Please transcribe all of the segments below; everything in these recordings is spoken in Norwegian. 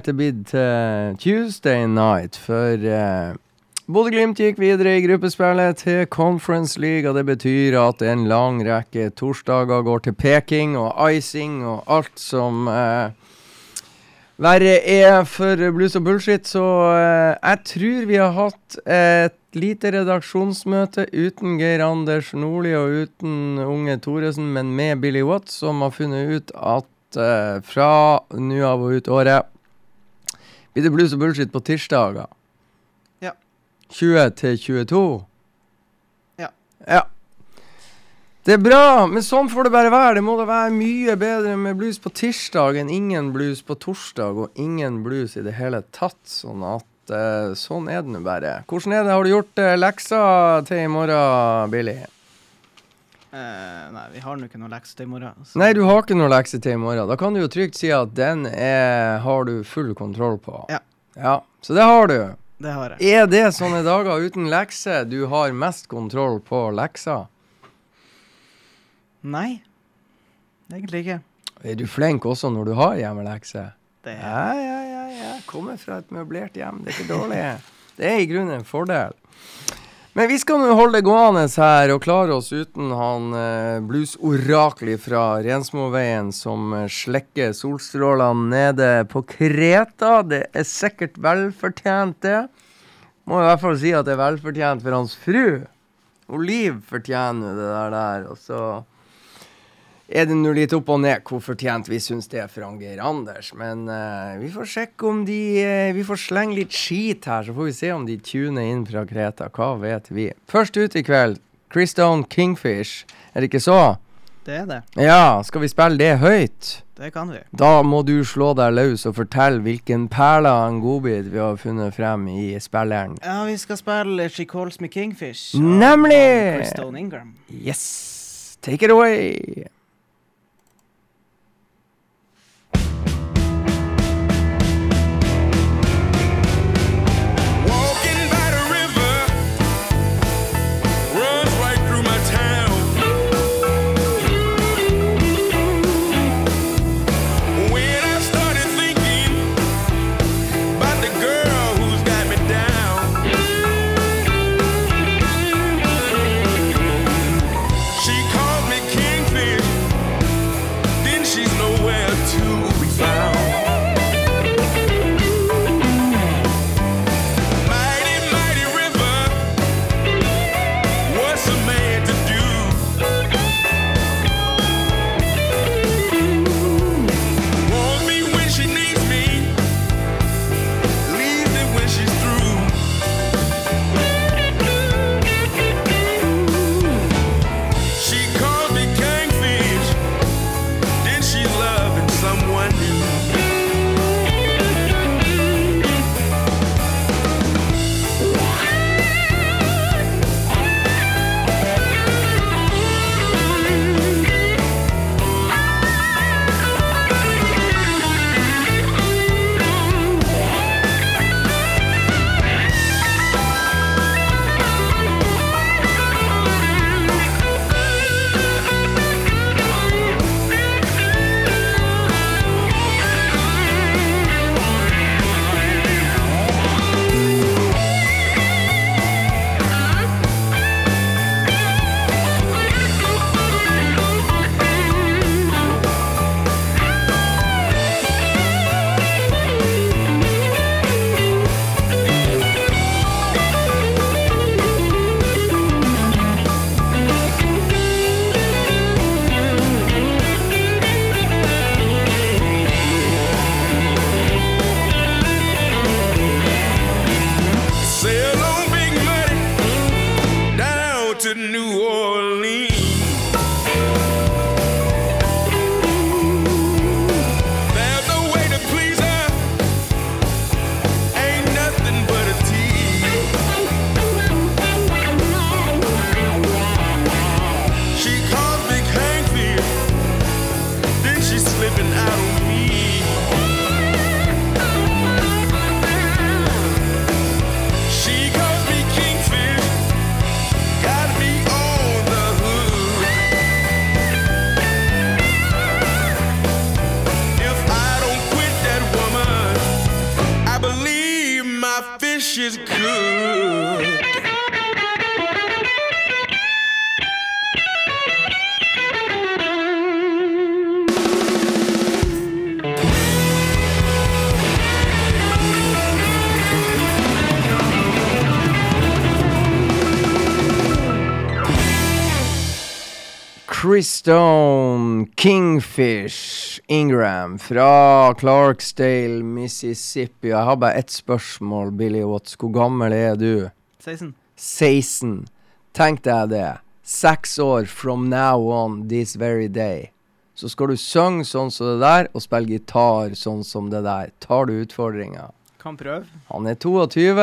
night er blitt til Tuesday night, for uh, Bodø-Glimt gikk videre i gruppespillet til Conference League, og det betyr at en lang rekke torsdager går til peking og icing og alt som uh, verre er for blues og bullshit, så uh, jeg tror vi har hatt et lite redaksjonsmøte uten Geir Anders Nordli og uten Unge Thoresen, men med Billy Watts, som har funnet ut at fra nå av og ut året blir det blues og bullshit på tirsdager. Ja. 20 til 22. Ja. Ja. Det er bra, men sånn får det bare være. Det må da være mye bedre med blues på tirsdag enn ingen blues på torsdag, og ingen blues i det hele tatt. Sånn at uh, sånn er det nå bare. Hvordan er det? Har du gjort uh, leksa til i morgen, Billy? Eh, nei, vi har nå ikke noe lekse til i morgen. så- Nei, du har ikke noe lekse til i morgen. Da kan du jo trygt si at den er, har du full kontroll på. Ja. Ja, Så det har du. Det har jeg. Er det sånne dager uten lekse du har mest kontroll på leksa? Nei. Egentlig ikke. Er du flink også når du har hjemmelekse? Det er Ja, ja, ja, ja. Kommer fra et møblert hjem. Det er ikke dårlig. Det er i grunnen en fordel. Men vi skal nå holde det gående her og klare oss uten han eh, bluesoraklet fra Rensmoveien som eh, slekker solstrålene nede på Kreta. Det er sikkert velfortjent, det. Må i hvert fall si at det er velfortjent for hans fru. Og Liv fortjener det der der. Og så er det nå litt opp og ned hvor fortjent vi syns det er for Geir Anders. Men uh, vi får sjekke om de uh, Vi får slenge litt skit her, så får vi se om de tuner inn fra Kreta. Hva vet vi? Først ut i kveld, Christone Kingfish. Er det ikke så? det. Er det. Ja, skal vi spille det høyt? Det kan vi. Da må du slå deg løs og fortelle hvilken perle av en godbit vi har funnet frem i spilleren. Ja, vi skal spille She Calls Me Kingfish. Nemlig! Christone Ingram. Yes! Take it away! Chris Stone, Kingfish, Ingram fra Clarksdale, Mississippi. Jeg har bare ett spørsmål, Billy Watts. Hvor gammel er du? 16. 16. Tenk deg det. Seks år from now on this very day. Så skal du synge sånn som det der, og spille gitar sånn som det der. Tar du utfordringa? Kan prøve. Han er 22.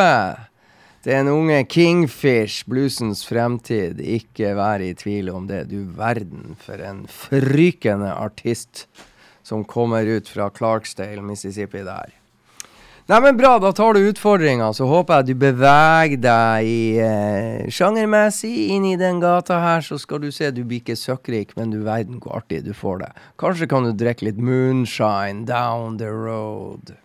Det er en unge Kingfish, bluesens fremtid. Ikke vær i tvil om det. Du verden for en frykende artist som kommer ut fra Clarksdale, Mississippi der. Nei, men bra, da tar du utfordringa. Så håper jeg du beveger deg i eh, sjangermessig inn i den gata her, så skal du se. Du blir ikke søkkrik, men du verden hvor artig du får det. Kanskje kan du drikke litt moonshine down the road.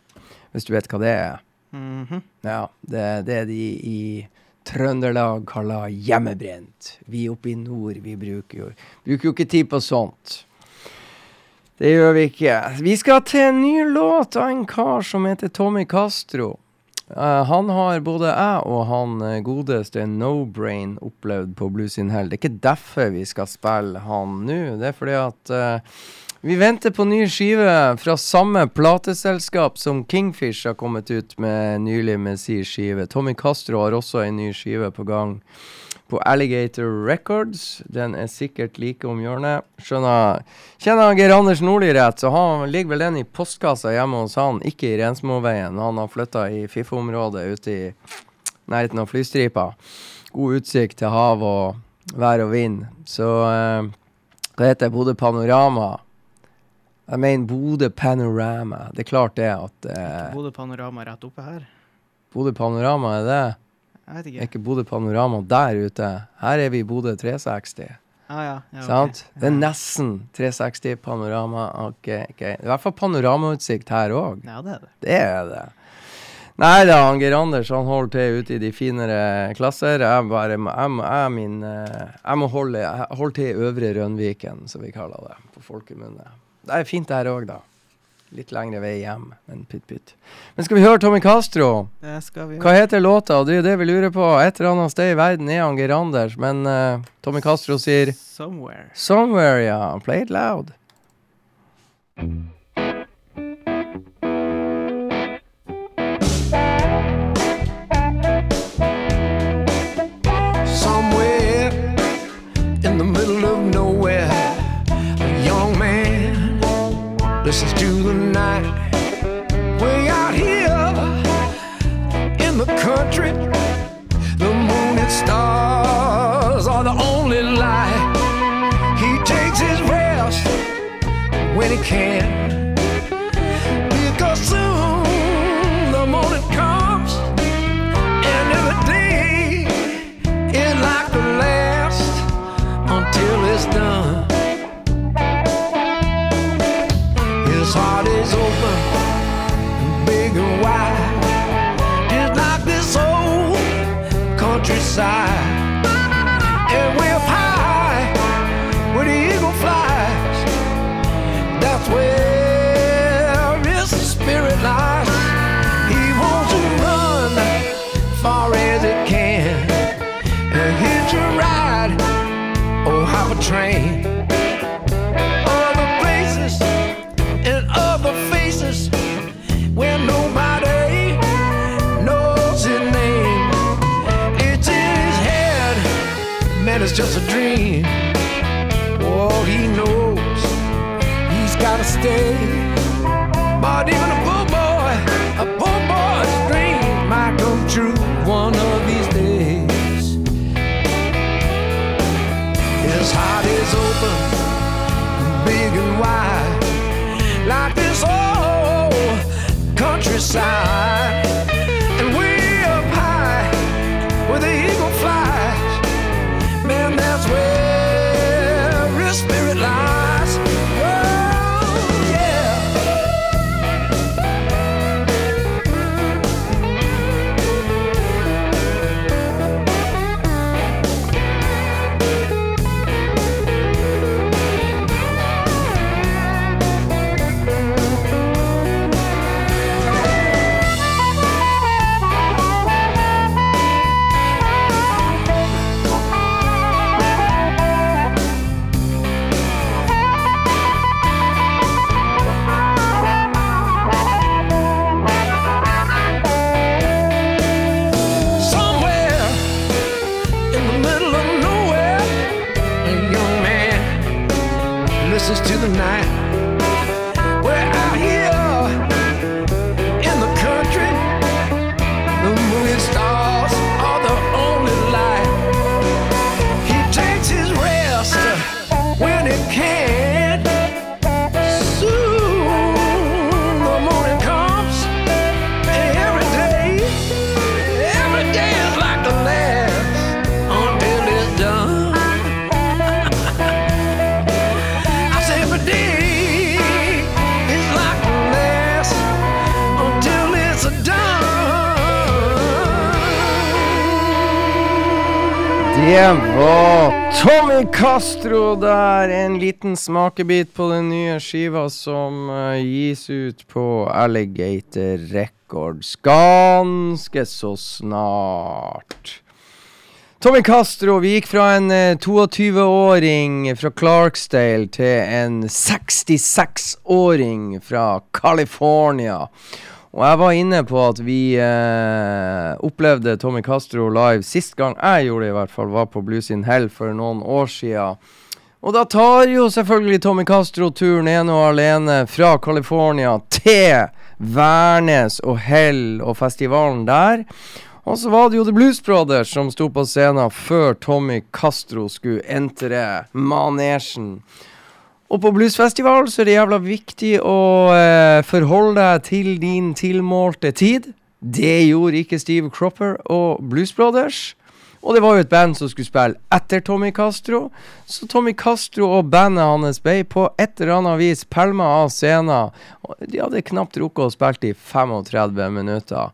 Hvis du vet hva det er. Mhm. Ja, det det de i Trøndelag kaller hjemmebrent. Vi oppe i nord, vi bruker jo, bruker jo ikke tid på sånt. Det gjør vi ikke. Vi skal til en ny låt av en kar som heter Tommy Castro. Uh, han har både jeg og han uh, godeste No Brain opplevd på Blues in Hell. Det er ikke derfor vi skal spille han nå. Det er fordi at eh, vi venter på ny skive fra samme plateselskap som Kingfish har kommet ut med nylig med sin skive. Tommy Castro har også en ny skive på gang på Alligator Records. Den er sikkert like om hjørnet. Skjønner Kjenner Geir Anders Nordli rett, så han ligger vel den i postkassa hjemme hos han, ikke i Rensmoveien. Han har flytta i Fiffo-området ute i nærheten av flystripa. God utsikt til hav og vær og vind. Så eh, det heter? Bodø Panorama. Jeg mener Bodø Panorama. Det er klart det at eh, Bodø Panorama rett oppe her. Bodø Panorama er det. Jeg vet Er ikke. ikke Bodø Panorama der ute? Her er vi i Bodø 360. Ah, ja, ja. Sant? Det er nesten 360 panorama. Okay, okay. Det er i hvert fall panoramautsikt her òg. Ja, det er det. Det er det. Nei da, Geir Anders han holder til ute i de finere klasser. Jeg bare jeg, må- jeg, min, eh, jeg må holde, holde til i Øvre Rønviken, som vi kaller det på folkemunne. Det er fint her òg, da. Litt lengre vei hjem, men pytt pytt. Men skal vi høre Tommy Castro? Det skal vi Hva heter låta? Det er jo det vi lurer på. Et eller annet sted i verden er han Geir Anders, men uh, Tommy Castro sier Somewhere. 'Somewhere', ja. Play it loud. Listens to the night. Way out here in the country, the moon and stars are the only light. He takes his rest when he can. Gotta stay. But even a poor boy, a poor boy's dream might come true one of these days. His heart is open, big and wide, like this old countryside. Det var Tommy Castro der. En liten smakebit på den nye skiva som uh, gis ut på Alligator Records ganske så snart. Tommy Castro, vi gikk fra en uh, 22-åring fra Clarksdale til en 66-åring fra California. Og jeg var inne på at vi eh, opplevde Tommy Castro live sist gang jeg gjorde det, i hvert fall, var på Blues in Hell for noen år sia. Og da tar jo selvfølgelig Tommy Castro turen ene og alene fra California til Værnes og Hell og festivalen der. Og så var det jo The Blues Brothers som sto på scenen før Tommy Castro skulle entre manesjen. Og på bluesfestival så er det jævla viktig å eh, forholde deg til din tilmålte tid. Det gjorde ikke Steve Cropper og Blues Brothers. Og det var jo et band som skulle spille etter Tommy Castro. Så Tommy Castro og bandet hans ble på et eller annet vis pælma av scenen. De hadde knapt rukket å spille i 35 minutter.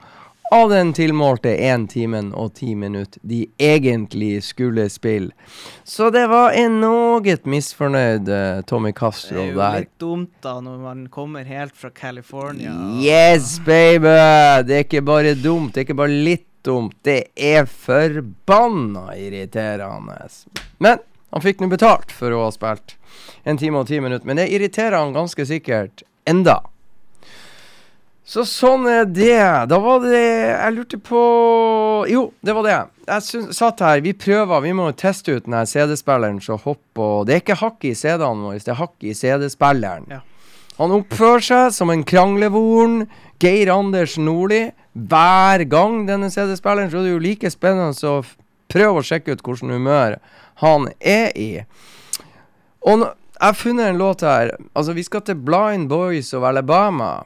Av den tilmålte 1 timen og 10 minutter de egentlig skulle spille. Så det var en noe misfornøyd eh, Tommy Det er jo litt dumt da når man kommer helt fra California. Yes, baby! Det er ikke bare dumt, det er ikke bare litt dumt. Det er forbanna irriterende. Men han fikk nå betalt for å ha spilt en time og ti minutter. Men det irriterer han ganske sikkert enda. Så sånn er det. Da var det Jeg lurte på Jo, det var det. Jeg synes, satt her, vi prøver, vi må teste ut den her CD-spilleren så hopp og Det er ikke hakk i CD-ene våre, det er hakk i CD-spilleren. Ja. Han oppfører seg som en kranglevoren Geir Anders Nordli. Hver gang denne CD-spilleren, så det er jo like spennende å prøve å sjekke ut hvordan humør han er i. Og nå, jeg har funnet en låt her. Altså, vi skal til Blind Boys of Alabama.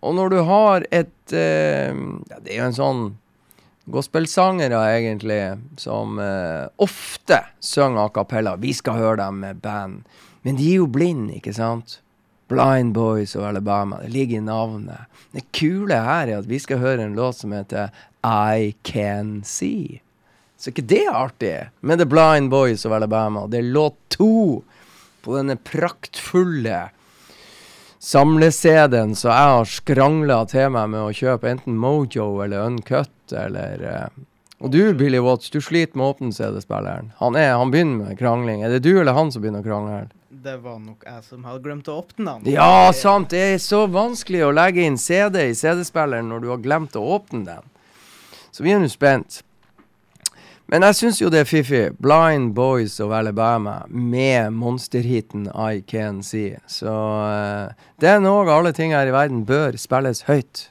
Og når du har et eh, ja, Det er jo en sånn gospelsangere, egentlig, som eh, ofte synger a cappella. Vi skal høre dem med band. Men de er jo blinde, ikke sant? Blind Boys og Alabama. Det ligger i navnet. Det kule her er at vi skal høre en låt som heter I Can See. Så ikke det er artig? Med The Blind Boys of Alabama. Det er låt to på denne praktfulle samle-CD-en så jeg har skrangla til meg med å kjøpe enten Mojo eller Uncut eller eh, Og du, Billy Watts, du sliter med å åpne CD-spilleren. Han, han begynner med krangling. Er det du eller han som begynner å krangle? Det var nok jeg som hadde glemt å åpne den. Ja, sant. Det er så vanskelig å legge inn CD i CD-spilleren når du har glemt å åpne den. Så vi er nå spent. Men jeg syns jo det er fiffig. Blind Boys of Alabama med monsterheaten I Can See. Så uh, er noe av alle ting her i verden bør spilles høyt.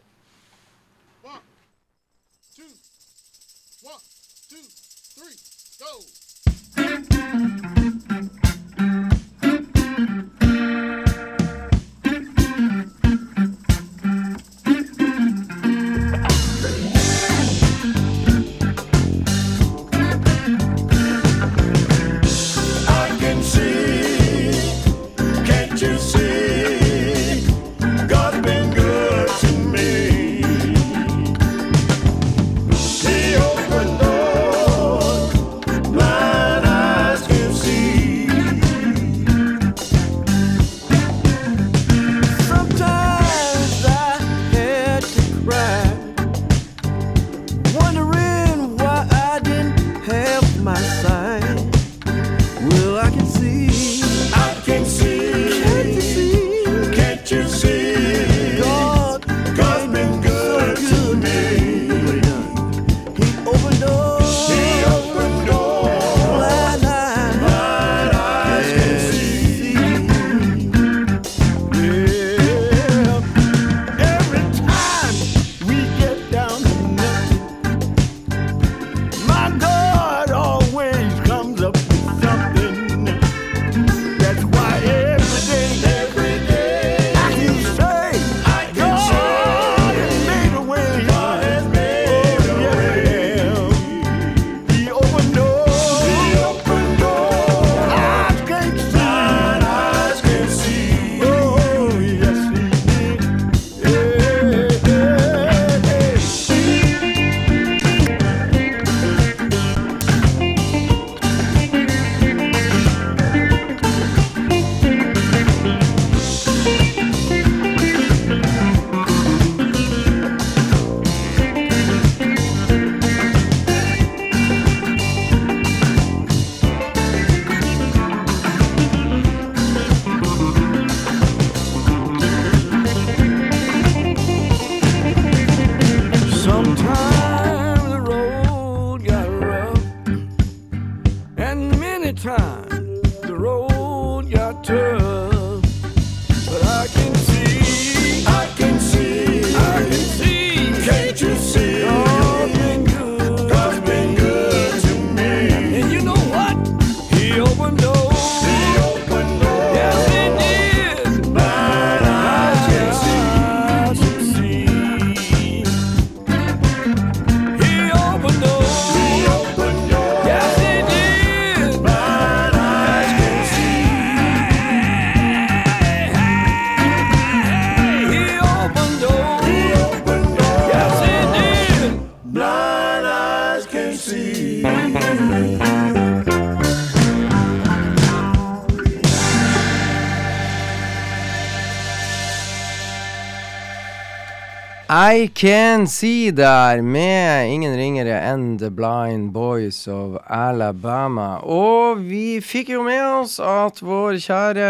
I Can See der, med ingen ringere enn The Blind Boys of Alabama. Og vi fikk jo med oss at vår kjære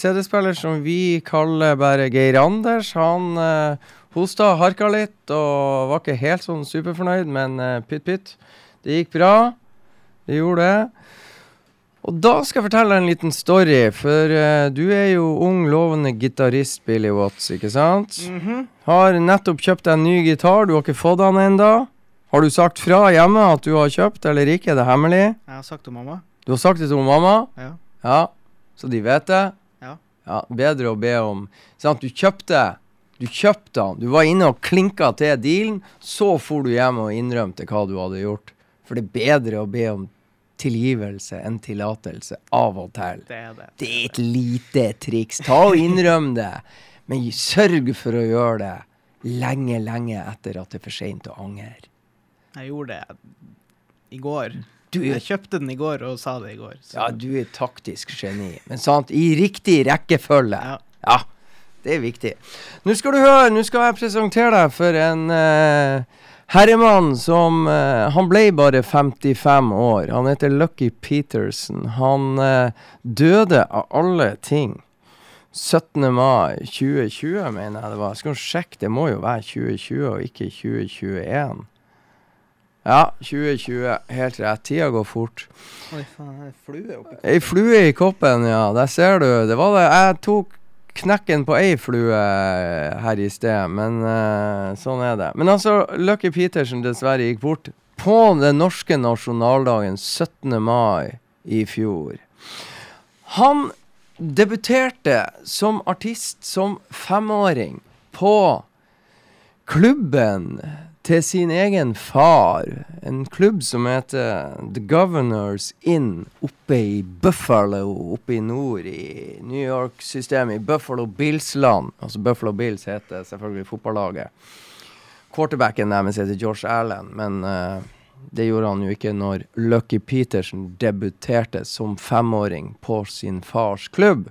CD-spiller, som vi kaller bare Geir Anders, han uh, hosta, harka litt og var ikke helt sånn superfornøyd, men uh, pytt pytt. Det gikk bra. Det gjorde det. Og da skal jeg fortelle en liten story, for uh, du er jo ung, lovende gitarist, Billy Watts, ikke sant? Mhm. Har nettopp kjøpt deg en ny gitar, du har ikke fått den ennå. Har du sagt fra hjemme at du har kjøpt eller ikke? Er det hemmelig? Jeg har sagt til mamma. Du har sagt det til mamma? Ja. Ja. Så de vet det? Ja. Ja, Bedre å be om Sant, du kjøpte Du kjøpte den. Du var inne og klinka til dealen. Så for du hjem og innrømte hva du hadde gjort. For det er bedre å be om tilgivelse enn tillatelse av og til. Det er det. Det er et lite triks. Ta og innrøm det. Men sørg for å gjøre det lenge, lenge etter at det er for seint å angre. Jeg gjorde det i går. Du Jeg kjøpte den i går og sa det i går. så- ja, du er taktisk geni. Men sant, i riktig rekkefølge. Ja. Ja, det er viktig. Nå skal du høre, nå skal jeg presentere deg for en eh, herremann som uh, Han ble bare 55 år. Han heter Lucky Peterson. Han uh, døde av alle ting 17. mai 2020, mener jeg det var. Skal vi sjekke, det må jo være 2020 og ikke 2021. Ja, 2020. Helt rett. Tida går fort. Oi, faen, er flue oppi Ei flue i koppen, ja. Der ser du. Det var det. Jeg tok knekken på ei flue her i sted, men uh, sånn er det. Men altså, Lucky Petersen dessverre gikk bort på den norske nasjonaldagen 17. mai i fjor. Han debuterte som artist som femåring på klubben til sin egen far. En klubb som heter The Governors Inn oppe i Buffalo, oppe i nord i New York-systemet, i Buffalo Bills-land. Altså Buffalo Bills heter selvfølgelig fotballaget. Quarterbacken deres heter Josh Allen, men uh, det gjorde han jo ikke når Lucky Petersen debuterte som femåring på sin fars klubb.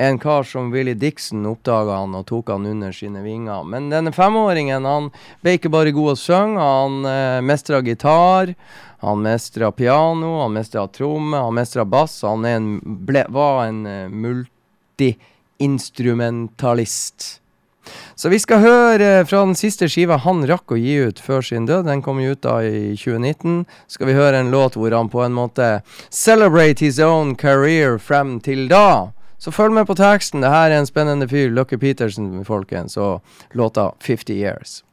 En kar som Willy Dixon oppdaga han og tok han under sine vinger. Men denne femåringen han ble ikke bare god å synge, han eh, mestra gitar. Han mestra piano, han mestra tromme, han mestra bass. Han en, ble, var en eh, multi-instrumentalist. Så vi skal høre fra den siste skiva han rakk å gi ut før sin død. Den kom jo ut da i 2019. Skal vi høre en låt hvor han på en måte celebrate his own career frem til da. Så følg med på teksten. Det her er en spennende fyr. Lucky Peterson, folkens. Og låta 50 Years.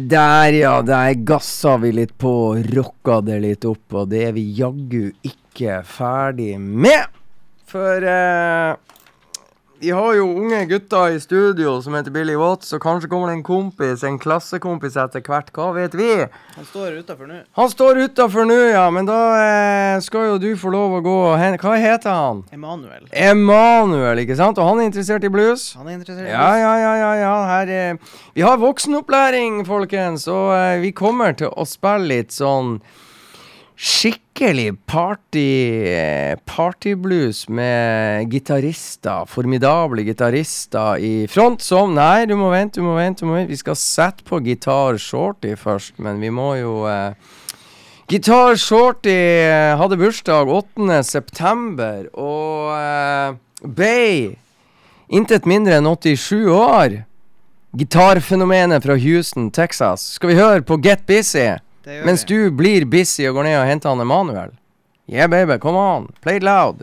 Der, ja. Der gassa vi litt på, rocka det litt opp, og det er vi jaggu ikke ferdig med. For eh, vi har jo unge gutter i studio som heter Billy Watts, og kanskje kommer det en kompis, en klassekompis etter hvert. Hva vet vi? Han står utafor nå. Han står utafor nå, ja, men da eh, skal jo du få lov å gå og hente Hva heter han? Emanuel. Emanuel, ikke sant? Og han er interessert i blues? Han er interessert i Ja, ja, ja, ja, ja. Her, eh, vi har voksenopplæring, folkens, og eh, vi kommer til å spille litt sånn skikkelig party partyblues med gitarister. Formidable gitarister i front som Nei, du må vente, du må vente. du må vente. Vi skal sette på gitar shorty først, men vi må jo eh, Gitar Shorty eh, hadde bursdag 8. september, og eh, Bay intet mindre enn 87 år. Gitarfenomenet fra Houston, Texas. Skal vi høre på Get Busy? Mens du blir busy og går ned og henter han Emanuel. Yeah, baby, come on. Play it loud.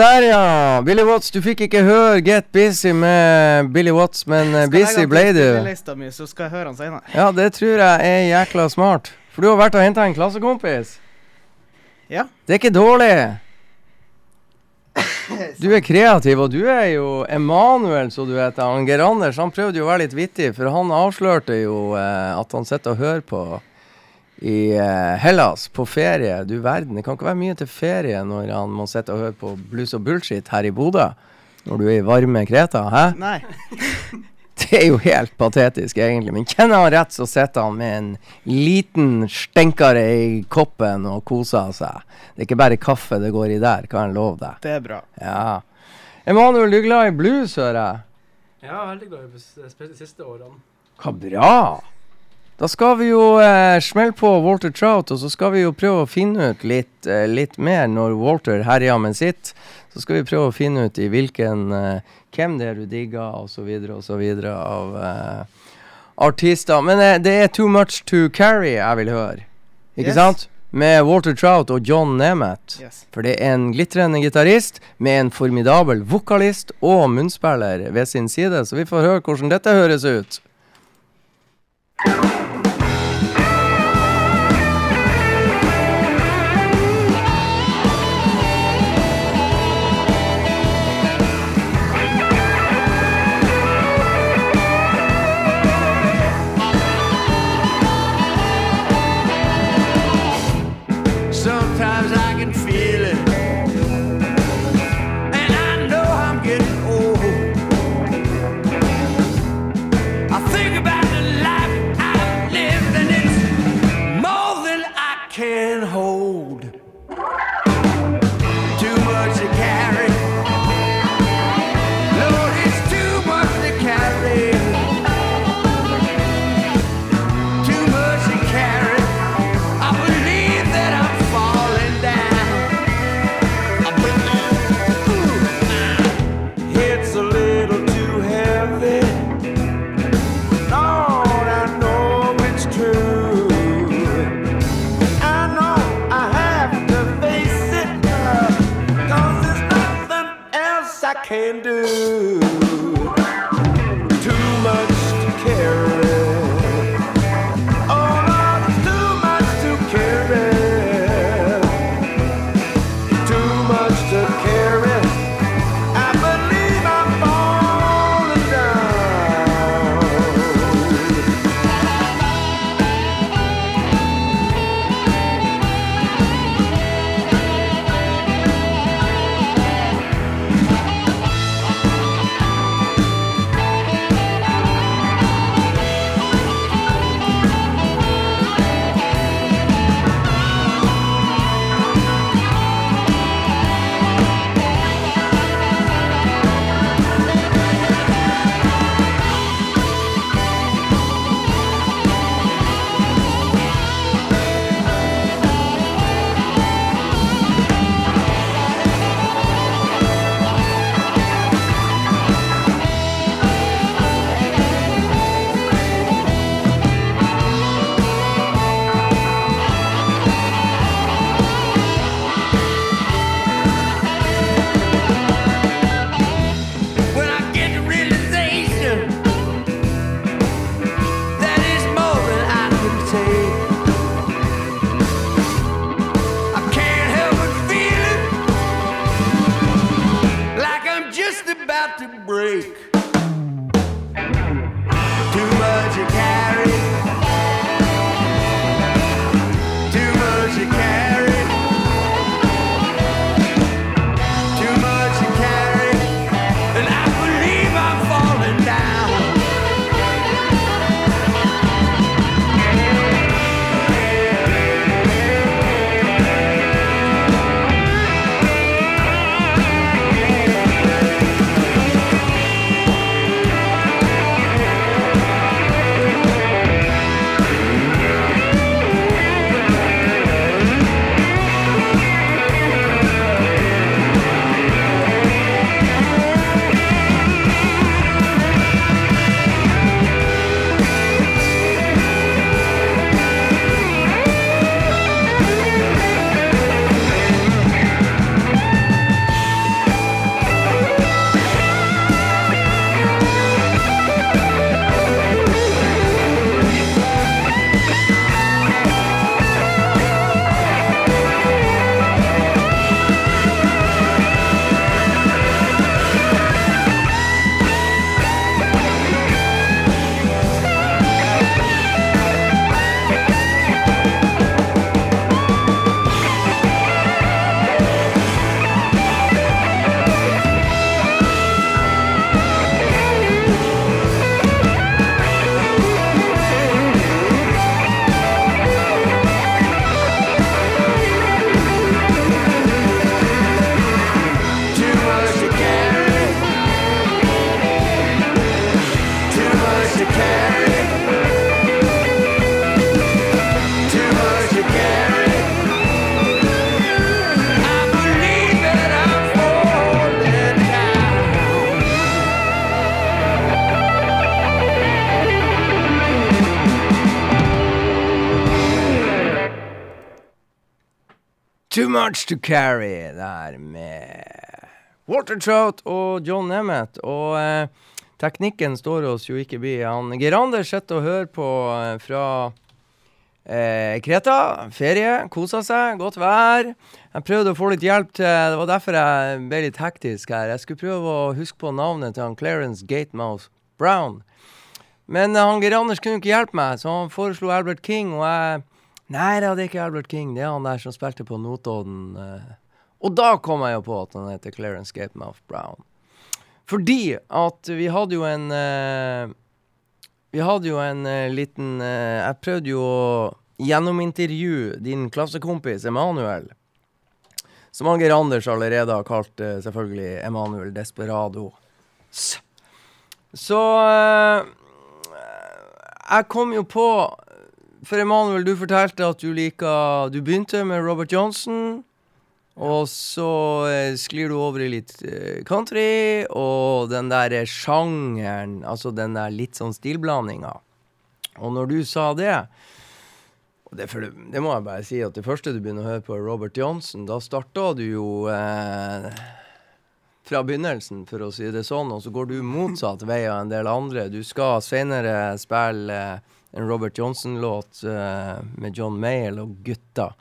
Der, ja. Billy Watts, du fikk ikke høre Get Busy med Billy Watts, men eh, Skal busy legge han ble du. min, mi, så skal jeg høre han senere. Ja, det tror jeg er jækla smart. For du har vært og henta en klassekompis. Ja. Det er ikke dårlig. Du er kreativ, og du er jo Emanuel, så du heter. Geir Anders han prøvde jo å være litt vittig, for han avslørte jo eh, at han sitter og hører på i eh, Hellas på ferie. Du verden, det kan ikke være mye til ferie når han må sitte og høre på blues og bullshit her i Bodø. Når du er i varme Kreta, hæ? Nei. Det er jo helt patetisk, egentlig. Men kjenner han rett, så sitter han med en liten stenkare i koppen og koser seg. Det er ikke bare kaffe det går i der, kan jeg love deg. Det er bra. Ja. Emanuel, du er glad i blues, hører jeg. Ja, er veldig glad i blues, spesielt de siste årene. Hva bra! Da skal vi jo eh, smelle på Walter Trout, og så skal vi jo prøve å finne ut litt, eh, litt mer når Walter herjer med sitt. Så skal vi prøve å finne ut i hvilken eh, hvem det er du digger, osv., osv. av eh, artister. Men eh, det er Too Much To Carry jeg vil høre. Ikke Yes. sant? Med Walter Trout og John Nemeth. Yes. For det er en glitrende gitarist med en formidabel vokalist og munnspiller ved sin side. Så vi får høre hvordan dette høres ut. Sometimes I Much To Carry der med Watertrout og John Nemeth. Og eh, teknikken står oss jo ikke bi. Han Geir Anders sitter og hører på eh, fra eh, Kreta. Ferie. Kosa seg. Godt vær. Jeg prøvde å få litt hjelp til Det var derfor jeg ble litt hektisk her. Jeg skulle prøve å huske på navnet til han Clarence Gatemouth Brown. Men eh, han Geir Anders kunne ikke hjelpe meg, så han foreslo Albert King, og jeg Nei det er ikke Albert King. Det er han der som spilte på Notodden. eh. Og da kom jeg jo på at han heter Clarence Gapemouth Brown. Fordi at vi hadde jo en eh, Vi hadde jo en eh, liten Jeg prøvde jo å gjennomintervjue din klassekompis Emanuel. Som Anger Anders allerede har kalt selvfølgelig Emanuel Desperado. Så jeg kom jo på For Emanuel, du fortalte at du liker Du begynte med Robert Johnson. Og så eh, sklir du over i litt eh, country, og den der sjangeren, altså den der litt sånn stilblandinga. Og når du sa det det, det, det må jeg bare si, at det første du begynner å høre på, er Robert Johnson. Da starta du jo eh, fra begynnelsen, for å si det sånn, og så går du motsatt vei av en del andre. Du skal senere spille eh, en Robert Johnson-låt eh, med John Mayall og gutta.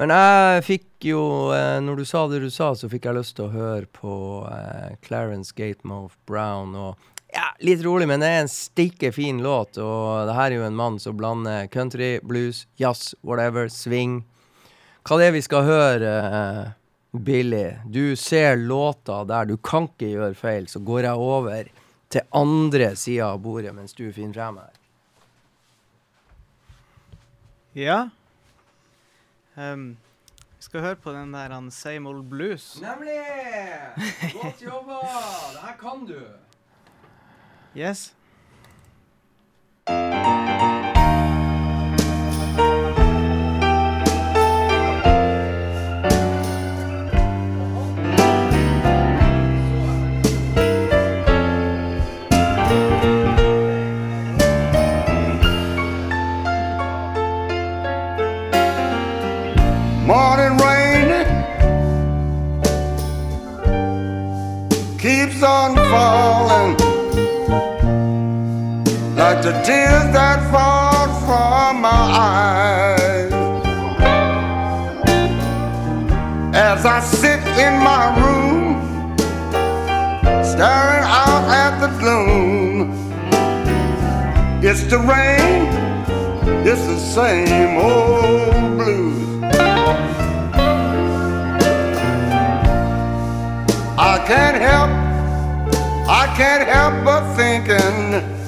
Men jeg fikk jo, eh, når du sa det du sa, så fikk jeg lyst til å høre på eh, Clarence Gatemouth Brown. Og ja, litt rolig, men det er en stikke fin låt. Og det her er jo en mann som blander country, blues, jazz, whatever, swing. Hva det er vi skal høre, uh, Billy? Du ser låta der, du kan ikke gjøre feil. Så går jeg over til andre sida av bordet mens du finner frem her. Ja. Ehm, vi skal høre på den der han Same Old Blues. Nemlig! Godt jobba! Det her kan du. Yes. The tears that fall from my eyes. As I sit in my room, staring out at the gloom, it's the rain, it's the same old blues. I can't help, I can't help but thinking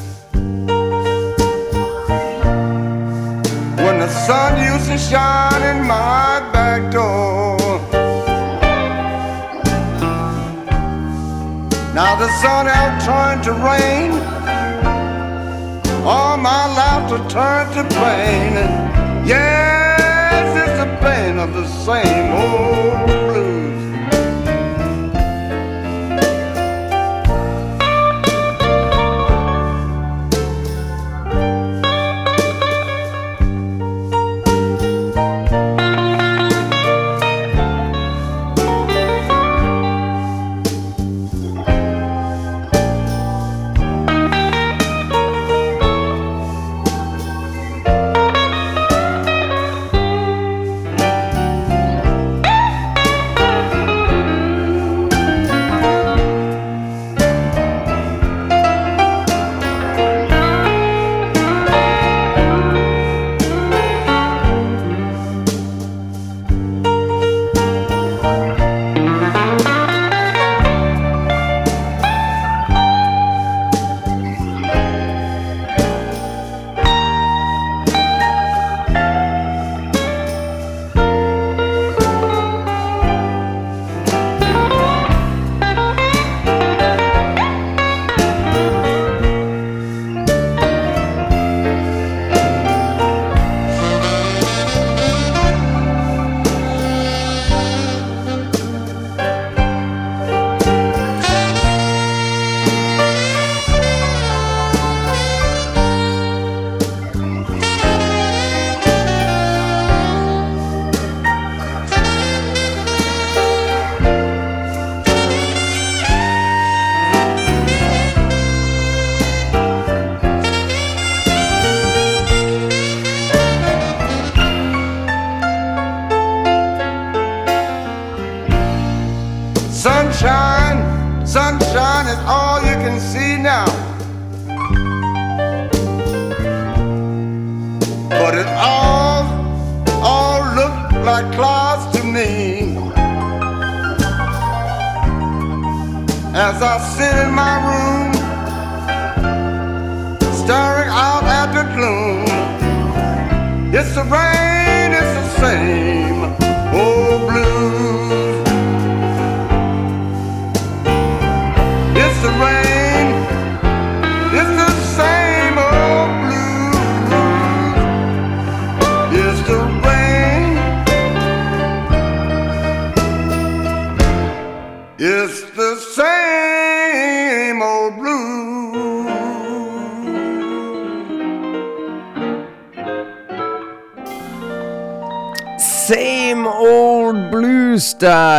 in my back door. Now the sun has turned to rain, all my laughter turned to pain. Yes, it's the pain of the same old blues.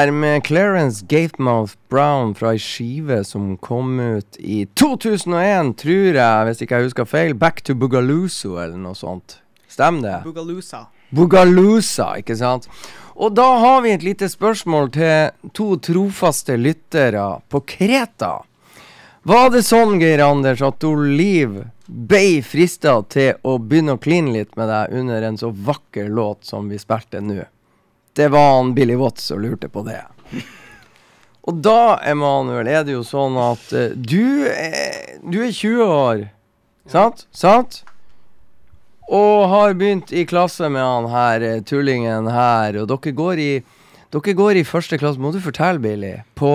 Der, med Clarence Gatemouth Brown fra ei skive som kom ut i 2001, tror jeg, hvis ikke jeg husker feil. Back to Boogalooso eller noe sånt. Stemmer det? Boogaloosa. Boogaloosa, ikke sant? Og da har vi et lite spørsmål til to trofaste lyttere på Kreta. Var det sånn, Geir Anders, at Liv ble frista til å begynne å kline litt med deg under en så vakker låt som vi spilte nå? Det var han Billy Watts som lurte på det. Og da, Emanuel, er det jo sånn at uh, du, er, du er 20 år, sant? Sant? Og har begynt i klasse med han her eh, tullingen her, og dere går i dere går i første klasse, må du fortelle, Billy, på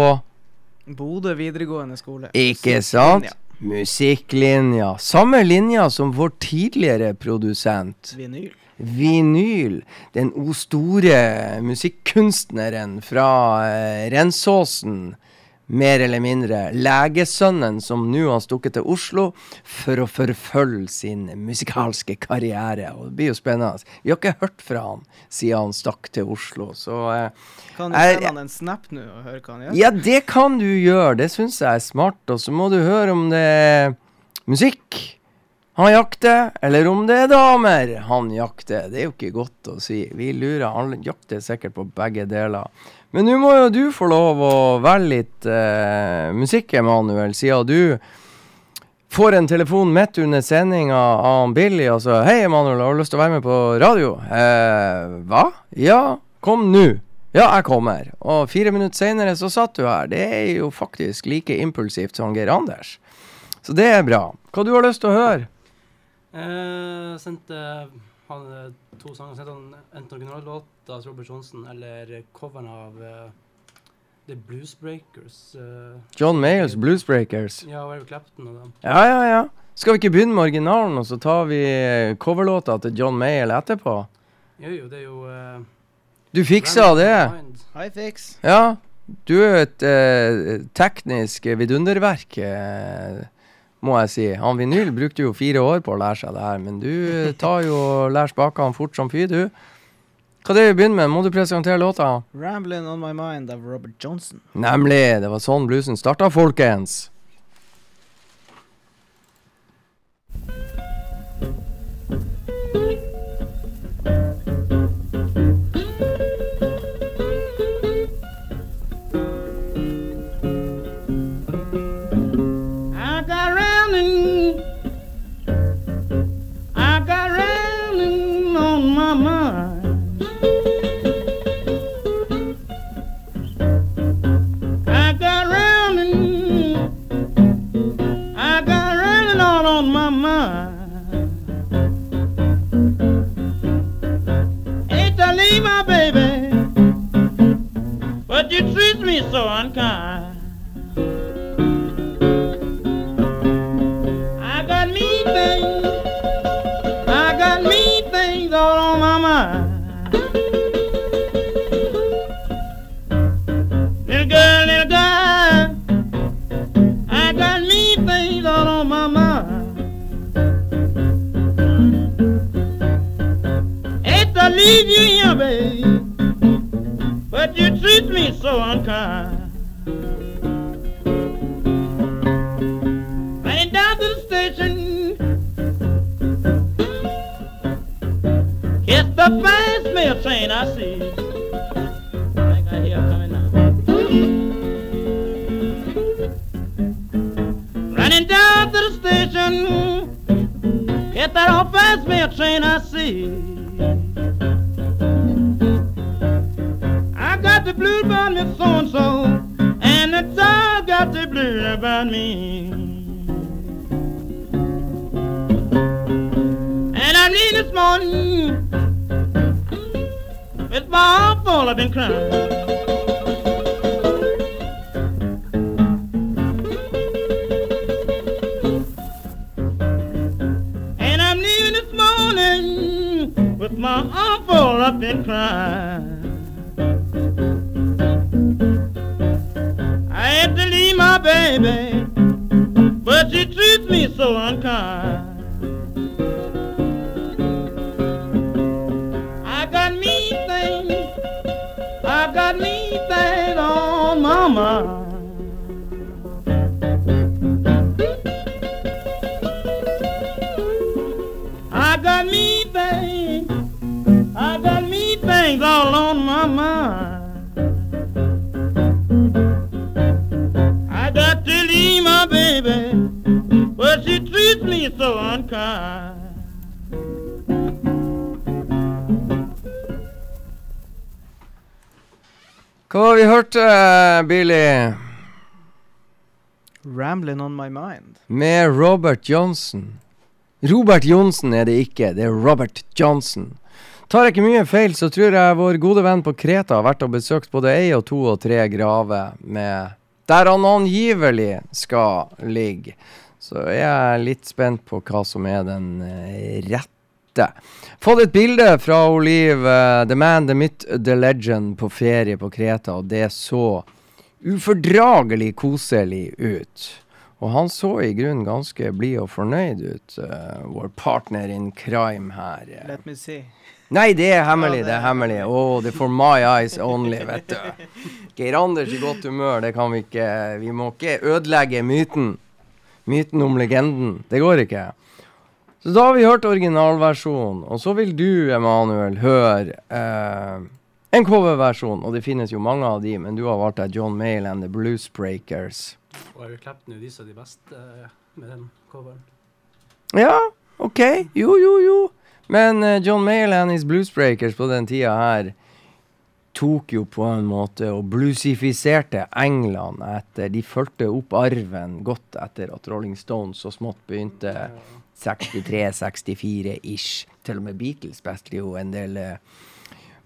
Bodø videregående skole. Ikke sant? Musikklinja. Musikklinja. Samme linja som vår tidligere produsent. Vinyl. Vinyl. Den o store musikkunstneren fra eh, Rensåsen. Mer eller mindre. Legesønnen som nå har stukket til Oslo for å forfølge sin musikalske karriere. Og det blir jo spennende. Vi har ikke hørt fra han siden han stakk til Oslo, så eh, Kan du sende han en snap nå og høre hva han gjør? Ja, det kan du gjøre. Det syns jeg er smart. Og så må du høre om det er musikk han jakter, eller om det er damer han jakter. Det er jo ikke godt å si. Vi lurer. Han jakter sikkert på begge deler. Men nå må jo du få lov å velge litt eh, musikk, Emanuel, siden du får en telefon midt under sendinga av Billy og så 'Hei, Emanuel, har du lyst til å være med på radio?' Eh, hva? Ja, kom nå. Ja, jeg kommer. Og fire minutter seinere så satt du her. Det er jo faktisk like impulsivt som Geir Anders. Så det er bra. Hva du har lyst til å høre? Eh, sendte han eh, to sanger. Sendte han enten originallåt av Robert Johnson eller coveren av uh, The Blues Breakers. eh, John Mayles Bluesbreakers. Ja, og Eric Clapton og dem. Ja, ja, ja. Skal vi ikke begynne med originalen, og så tar vi coverlåta til John Mayall etterpå? Jo, jo, det er jo uh, Du fiksa det? High fix. Ja. Du er et uh, teknisk vidunderverk, eh, må jeg si. Han Vinyl brukte jo fire år på å lære seg det her, men du tar jo og lærer spakene fort som fy, du. Hva er det vi begynner med? Må du presentere låta? 'Ramblin' On My Mind' av Robert Johnson. Nemlig. Det var sånn bluesen starta, folkens. So unkind. I got mean things. I got mean things all on my mind. Little girl, little girl. I got mean things all on my mind. Hate to leave you here, babe. But you treat me so unkind. Mail I see. I think I hear coming now. Running down to the station. Get that old fast mail train I see. I got the blues about me so and so, and the dog got the blues about me. And I need this morning, heart full, I've been crying. And I'm leaving this morning with my arm up in crying. I had to leave my baby, but she treats me so unkind. On vi hørt, uh, Billy? Ramblin' on my mind. Med Robert Johnson. Robert Johnsen er det ikke, det er Robert Johnson. Tar jeg ikke mye feil, så tror jeg vår gode venn på Kreta har vært og besøkt både ei og to og tre graver med der han angivelig skal ligge. Så jeg er litt spent på hva som er den eh, rette. Fått et bilde fra Oliv, uh, the man, the myth, the legend, på ferie på Kreta, og det så ufordragelig koselig ut. Og han så i grunnen ganske blid og fornøyd ut, uh, vår partner in crime her. Uh. Let me see. Nei, det er hemmelig, det er hemmelig. Oh, det er for my eyes only, vet du. Geir Anders i godt humør, det kan vi ikke Vi må ikke ødelegge myten. Myten om legenden. Det går ikke. Så da har vi hørt originalversjonen, og så vil du, Emanuel, høre eh, en coverversjon. Og det finnes jo mange av de, men du har valgt deg John Mayle and The Blues Breakers. Og jeg har klippet nå disse de beste eh, med den coveren. Ja, OK. Jo, jo, jo. Men eh, John Mayle and his Bluesbreakers på den tida her tok jo på en måte og bluesifiserte England etter De fulgte opp arven godt etter at Rolling Stones så smått begynte 63-64-ish. Til og med Beatles spilte jo en del eh,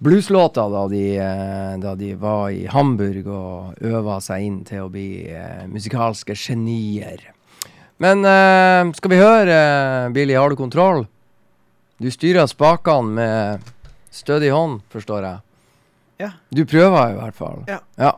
blueslåter da de, eh, da de var i Hamburg og øva seg inn til å bli eh, musikalske genier. Men skal vi høre, Billy, har du kontroll? Du styrer spakene med stødig hånd, forstår jeg. Ja. Du prøver i hvert fall. Ja. ja.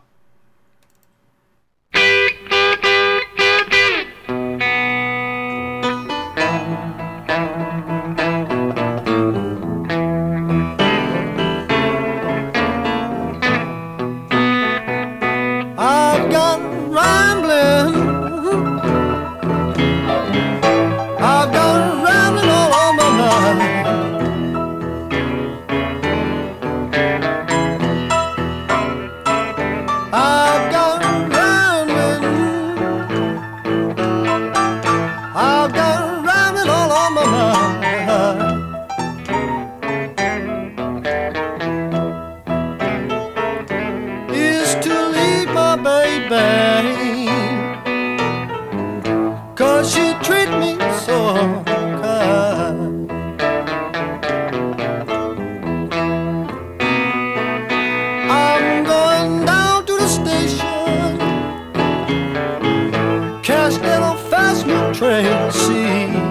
Fast new train see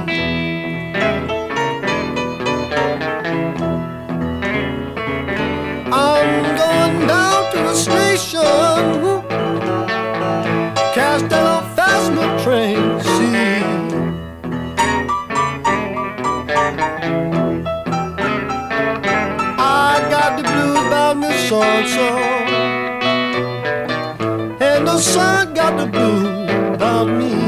I'm going down to the station. Catch that old fast new train. See. I got the blues about me so and so. And the sun got the blues about me.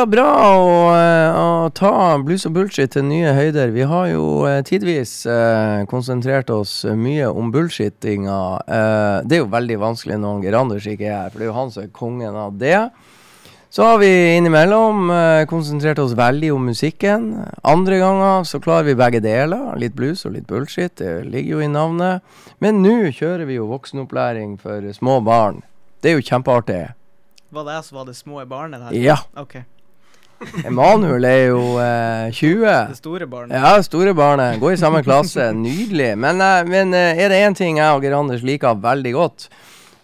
Jækla bra å, å ta blues og bullshit til nye høyder. Vi har jo eh, tidvis eh, konsentrert oss mye om bullshittinga. Eh, det er jo veldig vanskelig når Geir Anders ikke er her, for det er jo han som er kongen av det. Så har vi innimellom eh, konsentrert oss veldig om musikken. Andre ganger så klarer vi begge deler. Litt blues og litt bullshit. Det ligger jo i navnet. Men nå kjører vi jo voksenopplæring for små barn. Det er jo kjempeartig. Var det jeg som var det små barnet her? Ja. OK. Emanuel er jo eh, 20. Det store barnet. Ja, store barnet. Går i samme klasse. Nydelig. Men, eh, men eh, er det én ting jeg og Geir Anders liker veldig godt,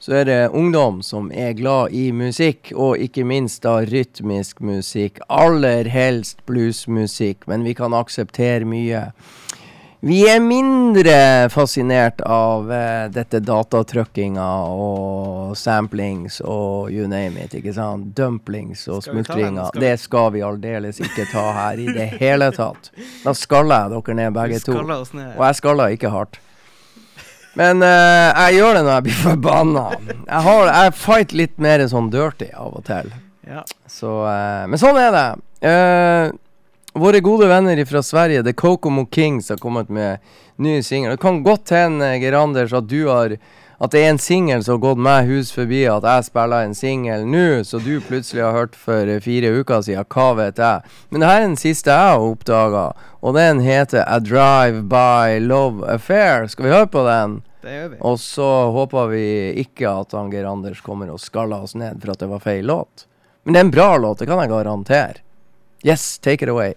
så er det ungdom som er glad i musikk, og ikke minst da rytmisk musikk. Aller helst bluesmusikk, men vi kan akseptere mye. Vi er mindre fascinert av uh, dette datatrykkinga og samplings og you name it, ikke sant? Dumplings og smultringer. Det skal vi aldeles ikke ta her i det hele tatt. Da skaller jeg dere ned begge to. ned. Og jeg skaller ikke hardt. Men uh, jeg gjør det når jeg blir forbanna. Jeg, har, jeg fight litt mer sånn dirty av og til. Ja. Så, uh, men sånn er det. Eh, våre gode venner fra Sverige, The Kokomo Kings, har kommet med ny singel. Det kan godt hende, Geir Anders, at du har at det er en singel som har gått meg hus forbi, at jeg spiller en singel nå, så du plutselig har hørt for fire uker siden. Hva vet jeg. Men det her er den siste jeg har oppdaga, og den heter A Drive By Love Affair. Skal vi høre på den? Det gjør vi. Og så håper vi ikke at han Geir Anders kommer og skaller oss ned for at det var feil låt. Men det er en bra låt, det kan jeg garantere. Yes, take it away.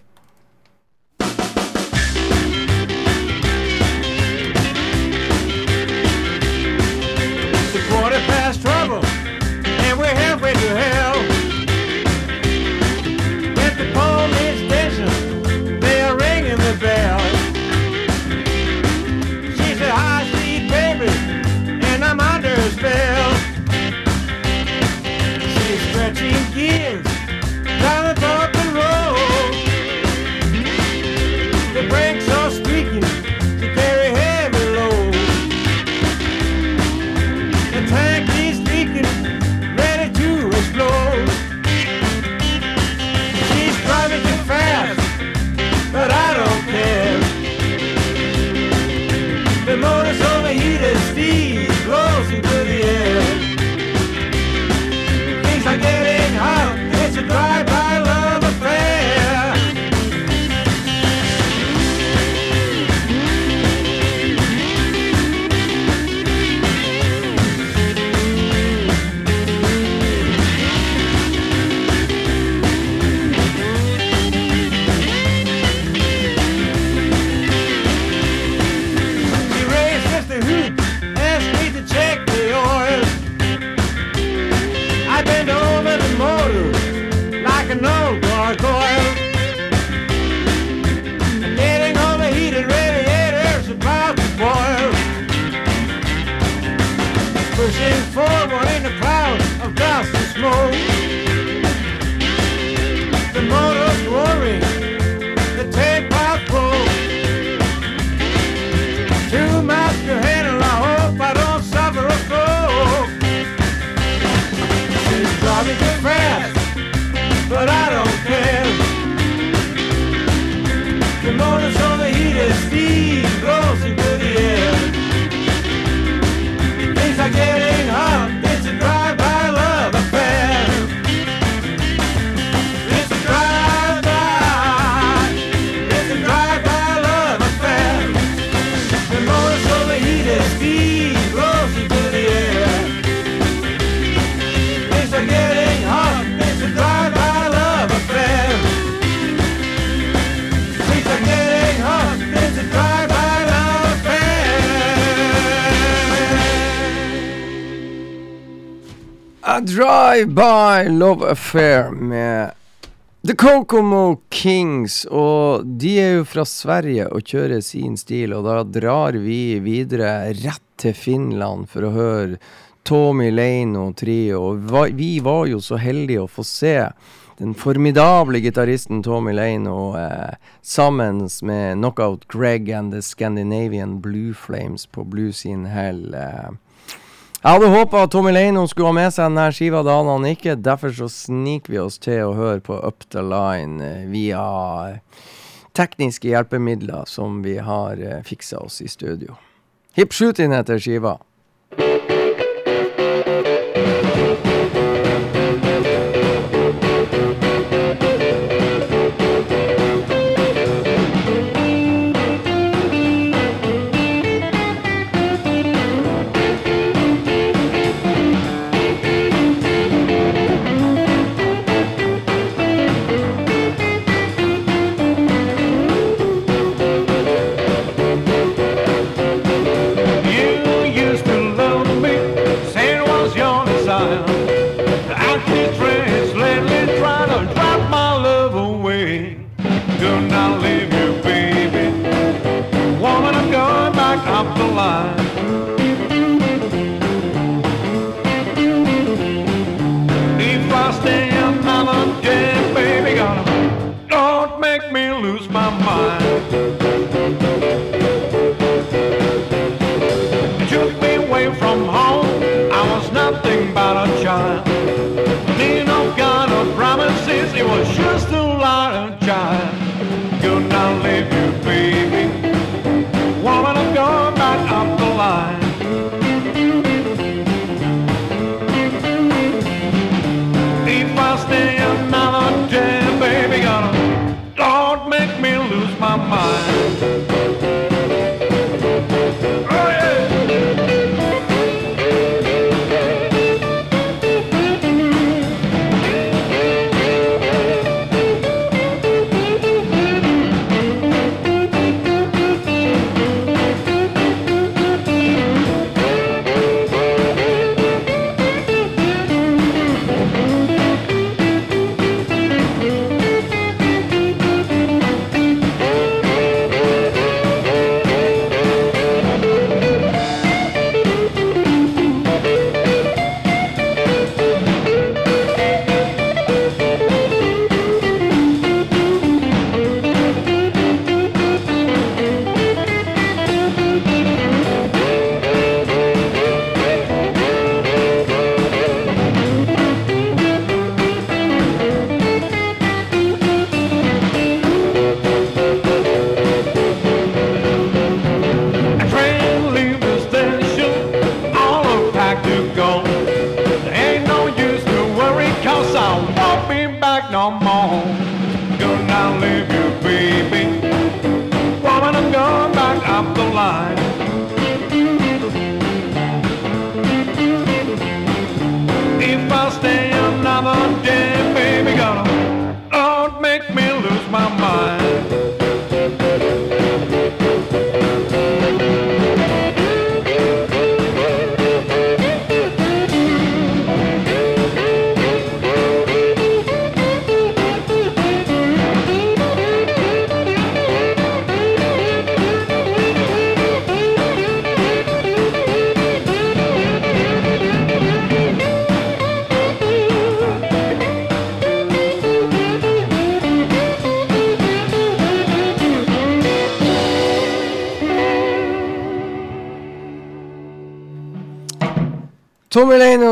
Drive-By Love Affair med The Kokomo Kings. Og de er jo fra Sverige og kjører sin stil, og da drar vi videre rett til Finland for å høre Tommy Leino Trio. Vi var jo så heldige å få se den formidable gitaristen Tommy Leino eh, sammen med Knockout Greg and The Scandinavian Blue Flames på Blues in Hell. Eh. Jeg hadde håpa Tommy Leino skulle ha med seg denne skiva, da hadde han ikke. Derfor så sniker vi oss til å høre på Up the Line eh, via eh, tekniske hjelpemidler som vi har eh, fiksa oss i studio. Hip Shooting heter skiva.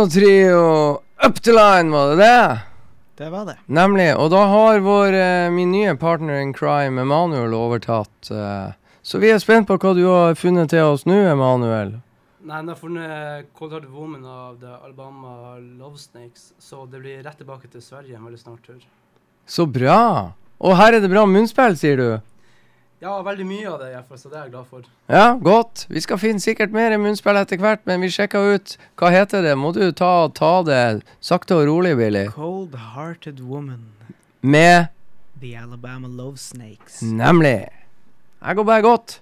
Trio, Up the Line, var det det? Det var det. Nemlig. Og da har vår, eh, min nye partner in crime, Emanuel, overtatt. eh, så vi er spent på hva du har funnet til oss nå, Emanuel. Nei, den har funnet Cold Hard Woman av The Alabama Love Snakes, så det blir rett tilbake til Sverige en veldig snart tur. Så bra. Og her er det bra munnspill, sier du? Ja, veldig mye av det, iallfall, så det er jeg glad for. Ja, godt. Vi skal finne sikkert mer munnspill etter hvert, men vi sjekka ut Hva heter det? Må du ta, ta det sakte og rolig, Billy? Cold Hearted Woman. Med The Alabama Love Snakes. Nemlig. Jeg går bare godt.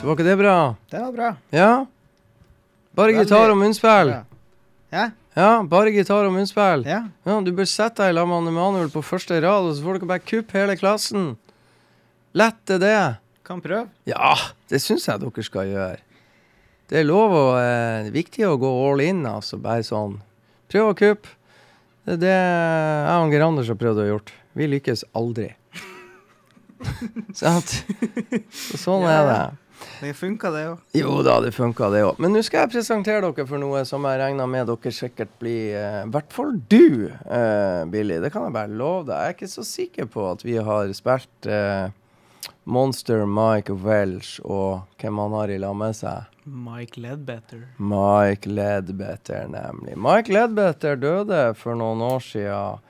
Var ikke det bra? Det var bra. Ja? Bare Veldig gitar og munnspill? Ja? Ja, bare gitar og munnspill? Ja. Ja, du bør sette deg sammen med Emanuel på første rad, og så får dere bare kuppe hele klassen. Lett er det. Kan prøve. Ja, det syns jeg dere skal gjøre. Det er lov og eh, viktig å gå all in, altså. Bare sånn. Prøv å kuppe. Det er det jeg og Geir Anders har prøvd å gjort. Vi lykkes aldri. Sånn er det. Det funka, det òg. Jo da, det funka det òg. Men nå skal jeg presentere dere for noe som jeg regner med dere sikkert blir eh, hvert fall du, eh, Billy. Det kan jeg bare love deg. Jeg er ikke så sikker på at vi har spilt eh, Monster Mike Welch og hvem han har i lag med seg. Mike Ledbetter. Mike Ledbetter, nemlig. Mike Ledbetter døde for noen år siden.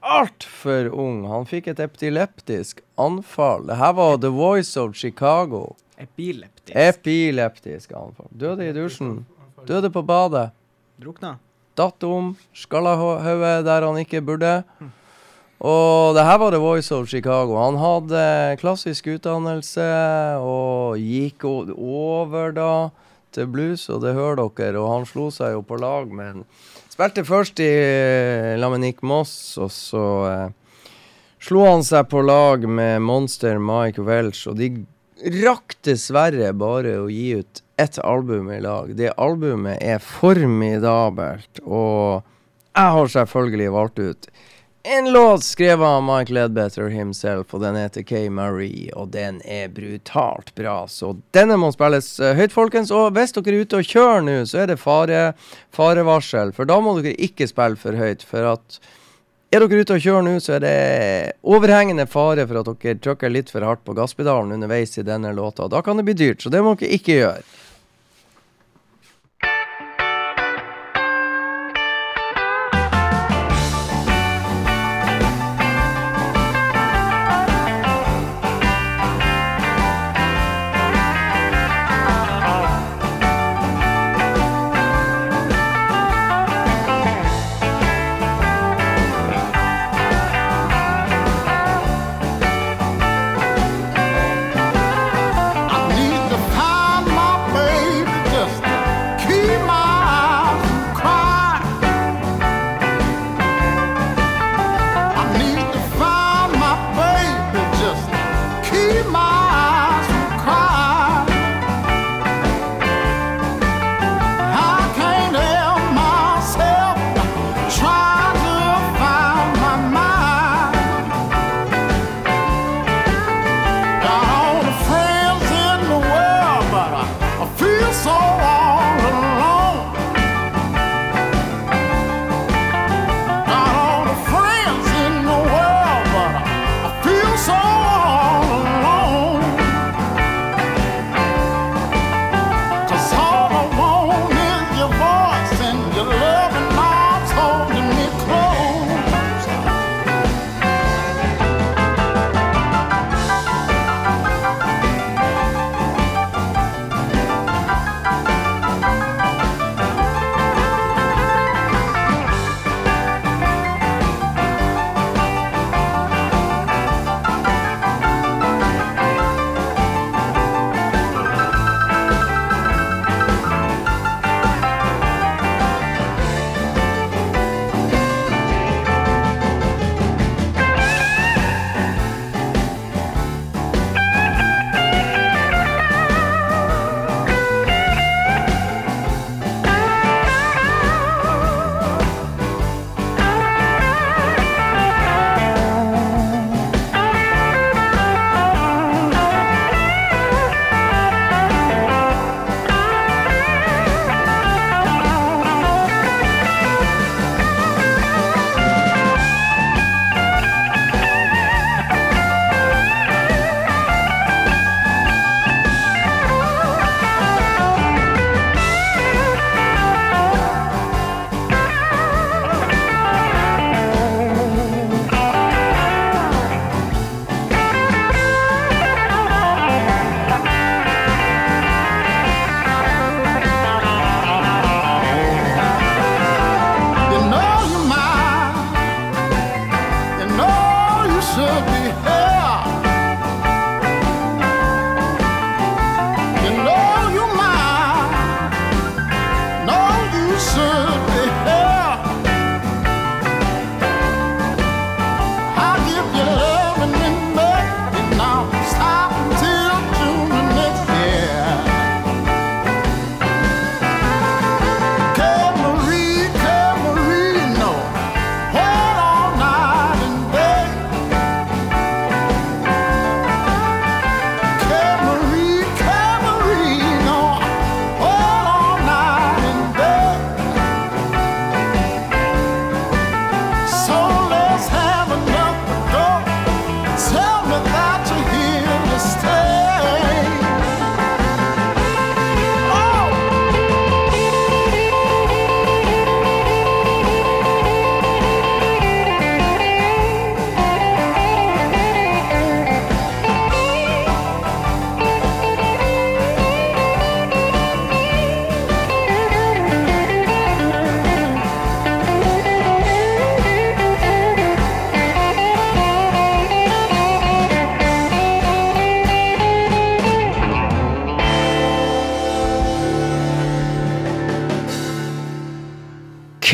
Altfor ung. Han fikk et epileptisk anfall. Det her var The Voice of Chicago. Epileptisk. Epileptisk anfall. Døde i dusjen. Døde på badet. Drukna. Datt om. Skalla hodet der han ikke burde. Og det her var The Voice of Chicago. Han hadde klassisk utdannelse og gikk over da til blues, og det hører dere. Og han slo seg jo på lag med en Spilte først i eh, Nick Moss, og så eh, slo han seg på lag med Monster Mike Welch, og de rakk dessverre bare å gi ut ett album i lag. Det albumet er formidabelt, og jeg har selvfølgelig valgt ut en låt skrevet av Mike Ledbetter himself, og den heter K. Marie, og den er brutalt bra. Så denne må spilles eh, høyt, folkens. Og hvis dere er ute og kjører nå, så er det fare, farevarsel, for da må dere ikke spille for høyt. For at er dere ute og kjører nå, så er det overhengende fare for at dere trykker litt for hardt på gasspedalen underveis i denne låta. Da kan det bli dyrt, så det må dere ikke gjøre.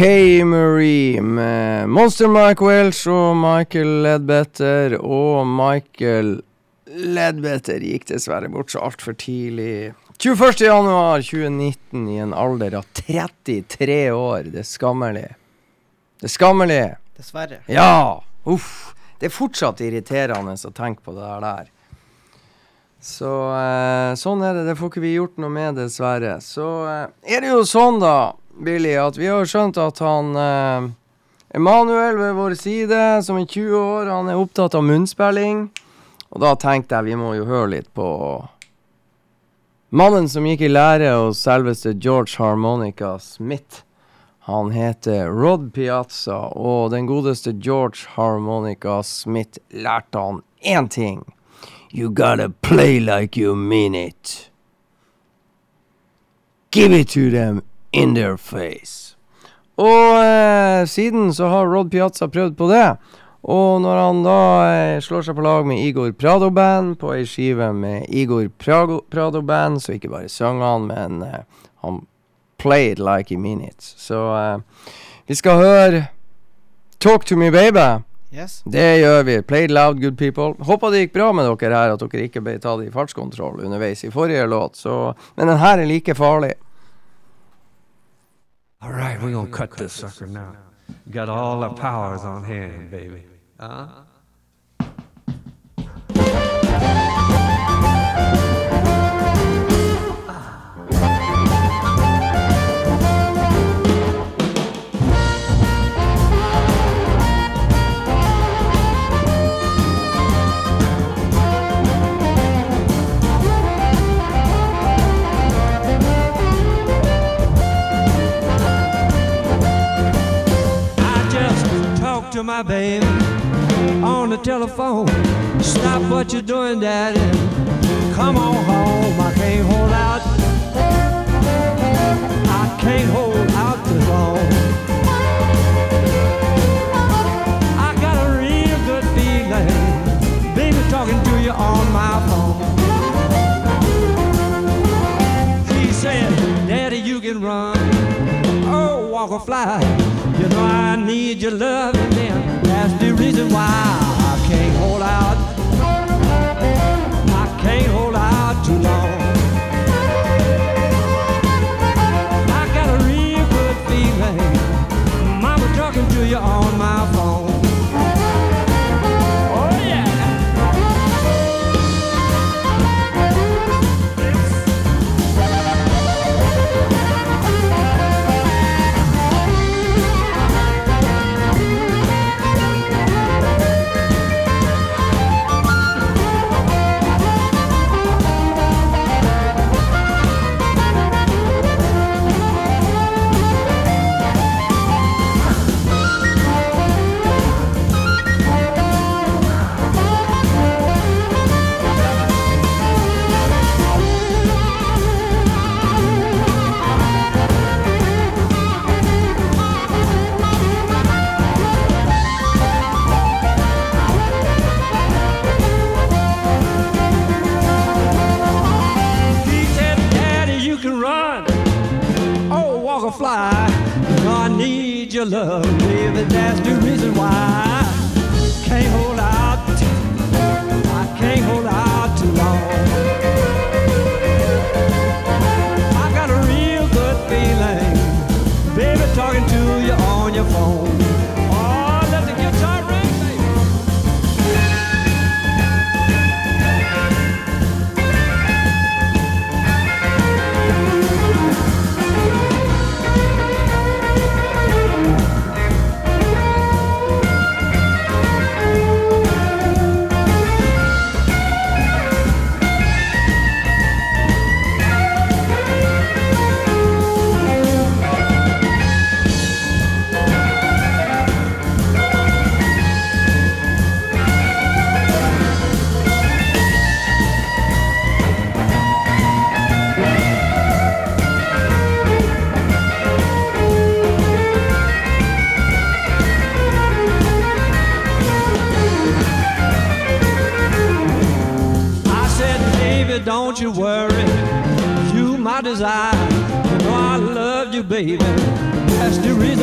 Marie med Monster Mike Welch og Michael Ledbetter. Og Michael Ledbetter gikk dessverre bort så altfor tidlig. 21.1.2019 i en alder av 33 år. Det er skammelig. Det er skammelig. Dessverre. Ja! Uff. Det er fortsatt irriterende å tenke på det der. Så eh, sånn er det. Det får ikke vi gjort noe med, dessverre. Så eh, er det jo sånn, da, Billy, at vi har skjønt at han eh, Emanuel ved vår side, som er 20 år, han er opptatt av munnspilling. Og da tenkte jeg vi må jo høre litt på mannen som gikk i lære hos selveste George Harmonica Smith. Han heter Rod Piazza, og den godeste George Harmonica Smith lærte han én ting. You gotta play like you mean it. Give it to them in their face. Og eh, siden så har Rod Piazza prøvd på det. Og når han da eh, slår seg på lag med Igor Prado Band på ei skive med Igor Prago, Prado Band, så ikke bare sang han, men eh, han played like he mean it. Så eh, vi skal høre Talk to me, baby. Yes. Det gjør vi. Played loud, good people. Håper det gikk bra med dere her, at dere ikke ble tatt i fartskontroll underveis i forrige låt. Så, men den her er like farlig. All right, we're gonna cut this sucker now. Got all the powers on hand, baby. Uh? I my baby on the telephone. Stop what you're doing, daddy. Come on home. I can't hold out. I can't hold out too long. I got a real good feeling, baby, talking to you on my phone. He said, Daddy, you can run. Oh, walk or fly. You know I need your love, and then that's the reason why love, baby. That's the reason why you worry. You my desire. You know I loved you baby. That's reason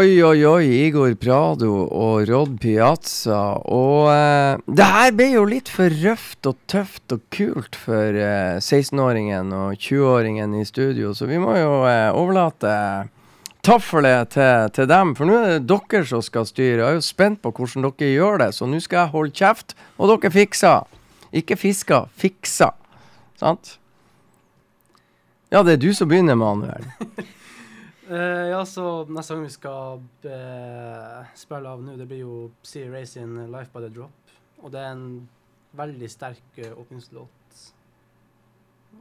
Oi, oi, oi. Igor Prado og Rod Piazza. Og uh, det her ble jo litt for røft og tøft og kult for uh, 16-åringen og 20-åringen i studio, så vi må jo uh, overlate taffelet til, til dem. For nå er det dere som skal styre. Jeg er jo spent på hvordan dere gjør det, så nå skal jeg holde kjeft, og dere fikser. Ikke fisker, fikser. Sant? Ja, det er du som begynner, Manuel. Eh, ja, så neste gang vi skal uh, spille av nå, det blir jo Sea Ray sin 'Life by the Drop'. Og det er en veldig sterk åpningslåt.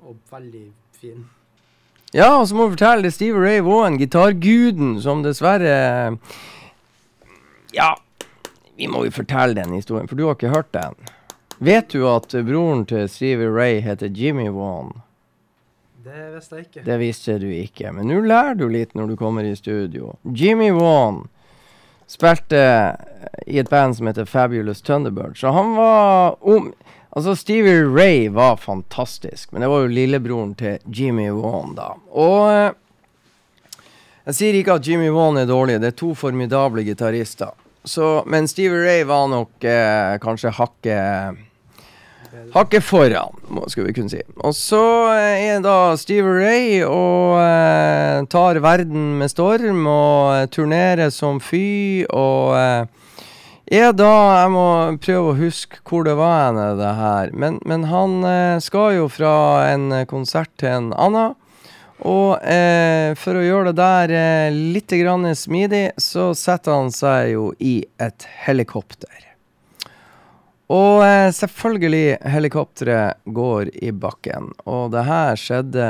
Og veldig fin. Ja, og så må vi fortelle det Stevie Ray Vaughan, gitarguden, som dessverre Ja, vi må jo fortelle den historien, for du har ikke hørt den. Vet du at broren til Stevie Ray heter Jimmy Vaughan? Det visste jeg ikke. Det visste du ikke, men nå lærer du litt når du kommer i studio. Jimmy Wan spilte i et band som heter Fabulous Thunderbird, så han var om Altså, Stevie Ray var fantastisk, men det var jo lillebroren til Jimmy Wan, da. Og eh, jeg sier ikke at Jimmy Wan er dårlig, det er to formidable gitarister. Så, men Stevie Ray var nok eh, kanskje hakket Hakket foran, må, vi kunne si. Og så eh, er da Steve Ray og eh, tar verden med storm og eh, turnerer som fy og eh, er da Jeg må prøve å huske hvor det var henne, det her. Men, men han eh, skal jo fra en konsert til en annen. Og eh, for å gjøre det der eh, litt smidig, så setter han seg jo i et helikopter. Og eh, selvfølgelig, helikopteret går i bakken. Og det her skjedde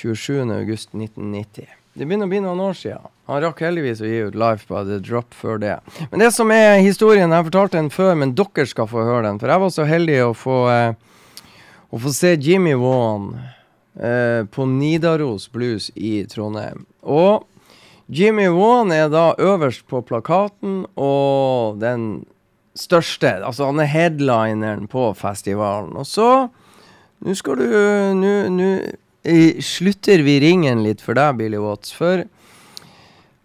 27.8.1990. Det begynner å bli noen år siden. Han rakk heldigvis å gi ut Life by the Drop før det. Men det som er historien, jeg fortalte den før, men dere skal få høre den. For jeg var så heldig å få, eh, å få se Jimmy Vaughan eh, på Nidaros Blues i Trondheim. Og Jimmy Vaughan er da øverst på plakaten, og den største Altså, han er headlineren på festivalen. Og så Nå skal du Nå slutter vi ringen litt for deg, Billy Watts. For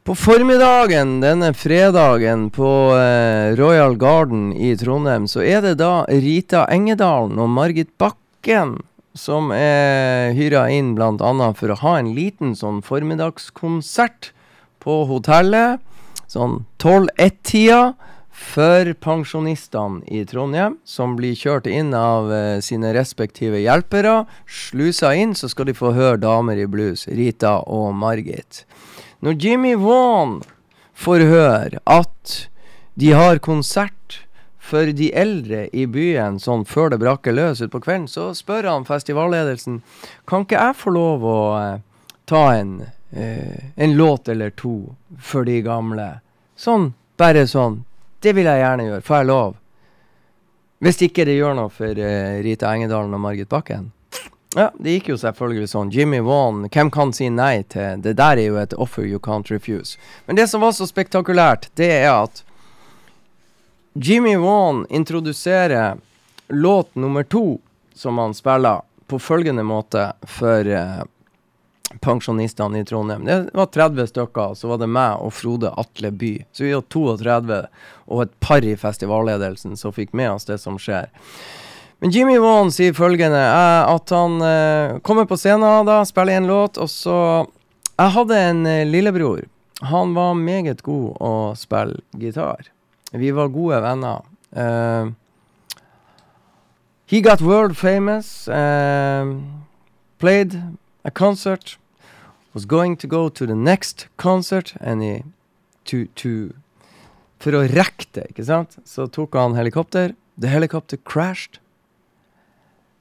På formiddagen denne fredagen på eh, Royal Garden i Trondheim, så er det da Rita Engedalen og Margit Bakken som er hyra inn bl.a. for å ha en liten sånn formiddagskonsert på hotellet. Sånn 12-1-tida for pensjonistene i Trondheim, som blir kjørt inn av uh, sine respektive hjelpere. Slusa inn, så skal de få høre damer i blues, Rita og Margit. Når Jimmy Vaughan får høre at de har konsert for de eldre i byen sånn før det braker løs utpå kvelden, så spør han festivalledelsen kan ikke jeg få lov å uh, ta en, uh, en låt eller to for de gamle. Sånn, bare sånn. Det vil jeg gjerne gjøre. Får jeg lov? Hvis ikke det gjør noe for uh, Rita Engedalen og Margit Bakken. Ja, det gikk jo selvfølgelig sånn. Jimmy Wan, hvem kan si nei til Det der er jo et offer you can't refuse. Men det som var så spektakulært, det er at Jimmy Wan introduserer låt nummer to som han spiller, på følgende måte for eh, pensjonistene i Trondheim. Det var 30 stykker, så var det meg og Frode Atle By. Så vi var 32, og et par i festivalledelsen som fikk med oss det som skjer. Men Jimmy Vaughan sier følgende eh, at han eh, kommer på scenen da, spiller en låt, og så Jeg hadde en eh, lillebror. Han var meget god å spille gitar. Vi var gode venner. Uh, he got world famous. Uh, played a concert. Was going to go to the next concert. And he, to, to, for å rekke det, ikke sant, så tok han. The helicopter crashed.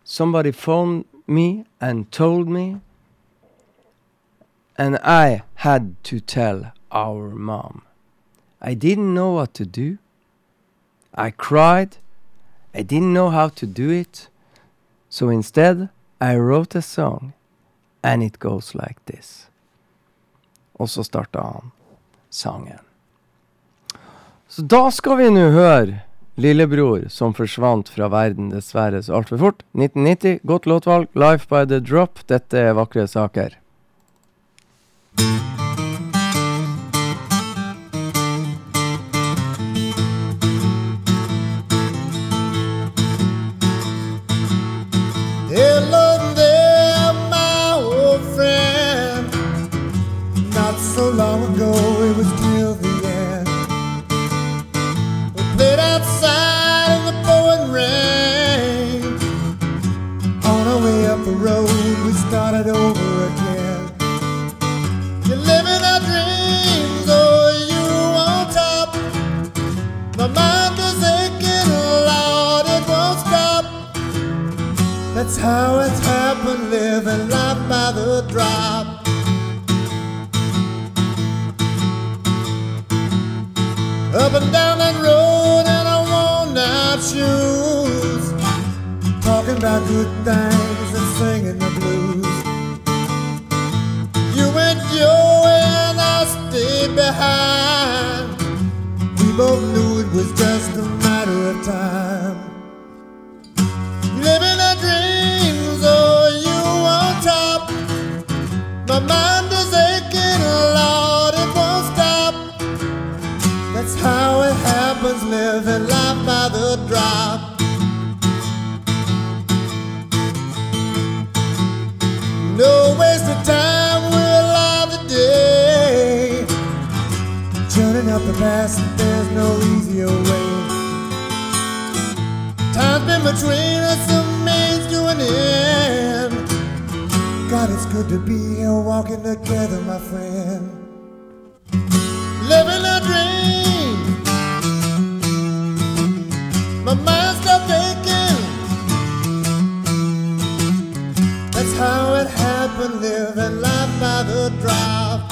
Somebody phoned me and told me. And I had to tell our mom. I didn't know what to do. I cried. I didn't know how to do it. So instead, I wrote a song. And it goes like this. Og så starta han sangen. Så da skal vi nå høre Lillebror som forsvant fra verden dessverre så altfor fort. 1990, godt låtvalg. Life by the Drop. Dette er vakre saker. That's how it's happened, living life by the drop. Up and down that road in our worn out shoes. Talking about good things and singing the blues. You went your way and I stayed behind. We both knew it was just a matter of time. Happens, living life by the drop. No waste of time, we're alive today. Turning up the past, there's no easier way. Time's been between us, a means to an end. God, it's good to be here walking together, my friend. Drop.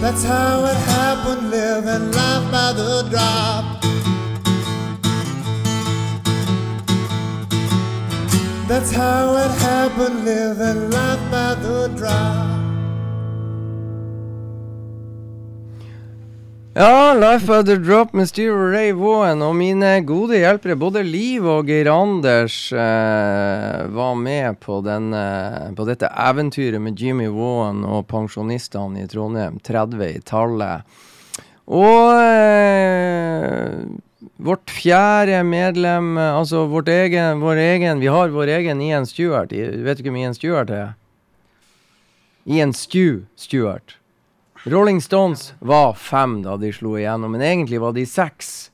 That's how it happened, living life by the drop. That's how it happened, living life by the drop. Ja, Life of the Drop med Steve Ray Vaughan og mine gode hjelpere, både Liv og Geir Anders, eh, var med på, denne, på dette eventyret med Jimmy Vaughan og pensjonistene i Trondheim, 30 i tallet. Og eh, vårt fjerde medlem, eh, altså vårt egen, vår egen Vi har vår egen Ian Stewart. Vet du hvem Ian Stewart er? Ian Stew Stewart. Rolling Stones var fem da de slo igjennom, men egentlig var de seks.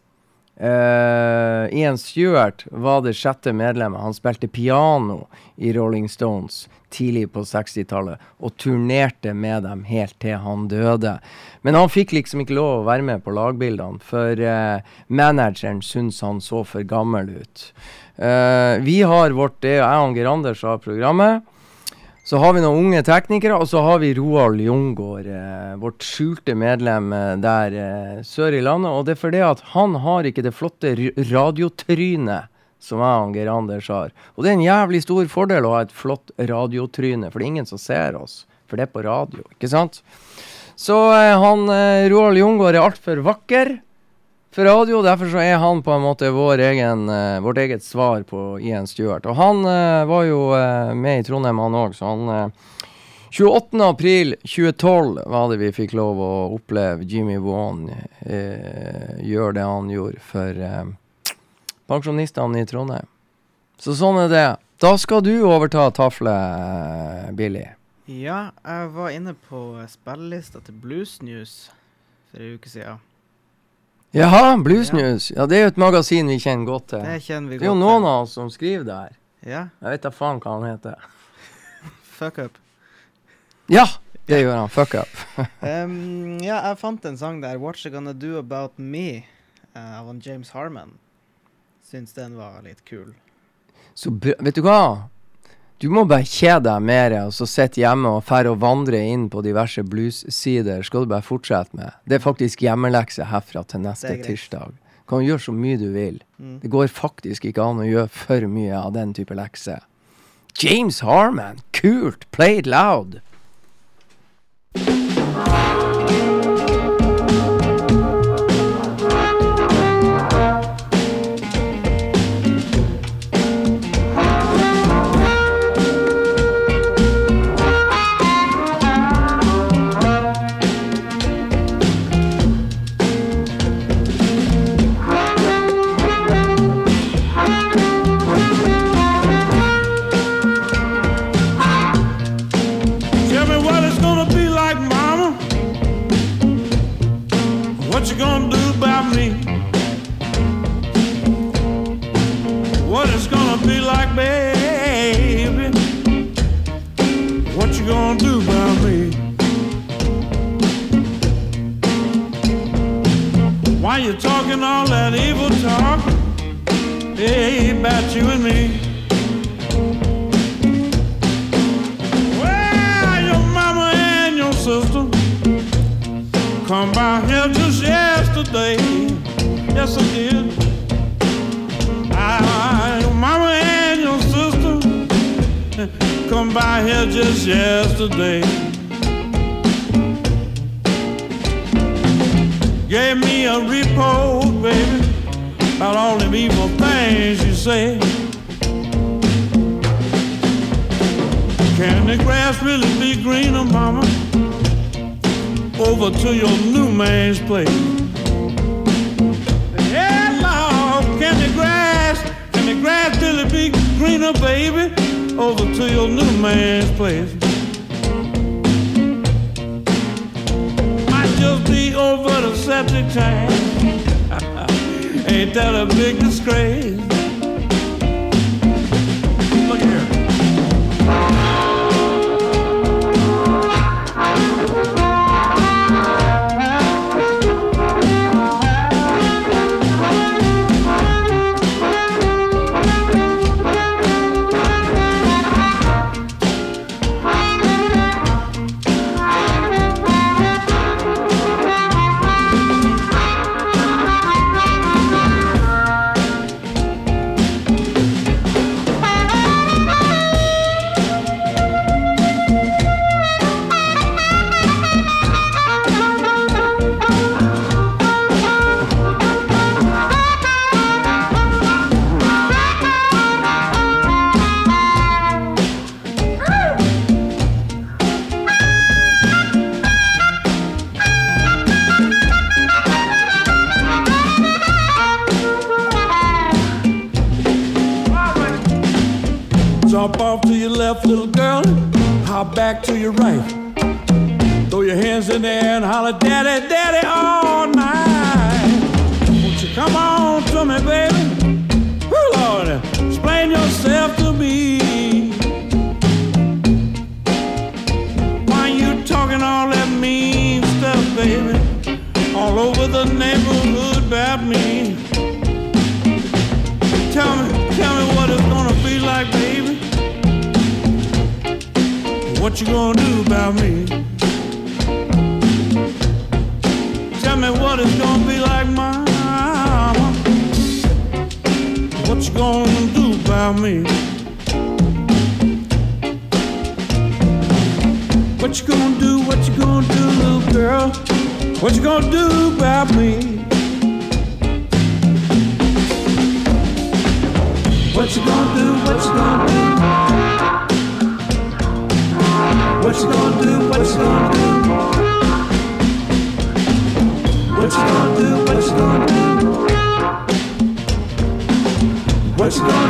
Uh, Ian Stewart var det sjette medlemmet. Han spilte piano i Rolling Stones tidlig på 60-tallet og turnerte med dem helt til han døde. Men han fikk liksom ikke lov å være med på lagbildene, for uh, manageren syntes han så for gammel ut. Uh, vi har vårt, det er jeg og Geir Anders har programmet. Så har vi noen unge teknikere, og så har vi Roald Jungård, eh, vårt skjulte medlem eh, der eh, sør i landet. Og det er fordi at han har ikke det flotte radiotrynet som jeg og Geir Anders har. Og det er en jævlig stor fordel å ha et flott radiotryne, for det er ingen som ser oss. For det er på radio, ikke sant? Så eh, han eh, Roald Jungård er altfor vakker for radio. Derfor så er han på en måte vår egen, eh, vårt eget svar på Ian Stewart. Og han uh, var jo uh, med i Trondheim, han òg, så han uh, 28. april 2012 var det vi fikk lov å oppleve Jimmy Vaughan eh, gjøre det han gjorde for eh, pensjonistene i Trondheim. Så sånn er det. Da skal du overta taflet, eh, Billy. Ja, jeg var inne på spillelista til Blues News for ei uke siden. Jaha, Blues News. Ja, det er jo et magasin vi kjenner godt til. Det kjenner vi godt til. Det er jo noen av oss som skriver der. Ja, Jeg vet da faen hva han heter. fuck up. Ja, det gjør han. Fuck up. Um, ja, jeg fant en sang der, What's It Gonna Do About Me', uh, av James Harman. Syns den var litt kul. Så br- vet du hva? Du må bare kjede deg mer, og så sitte hjemme og fære og vandre inn på diverse blues-sider. Skal du bare fortsette med. Det er faktisk hjemmelekse herfra til neste tirsdag. Kan gjøre så mye du vil. Mm. Det går faktisk ikke an å gjøre for mye av den type lekser. James Harman, kult! Play it loud! Tell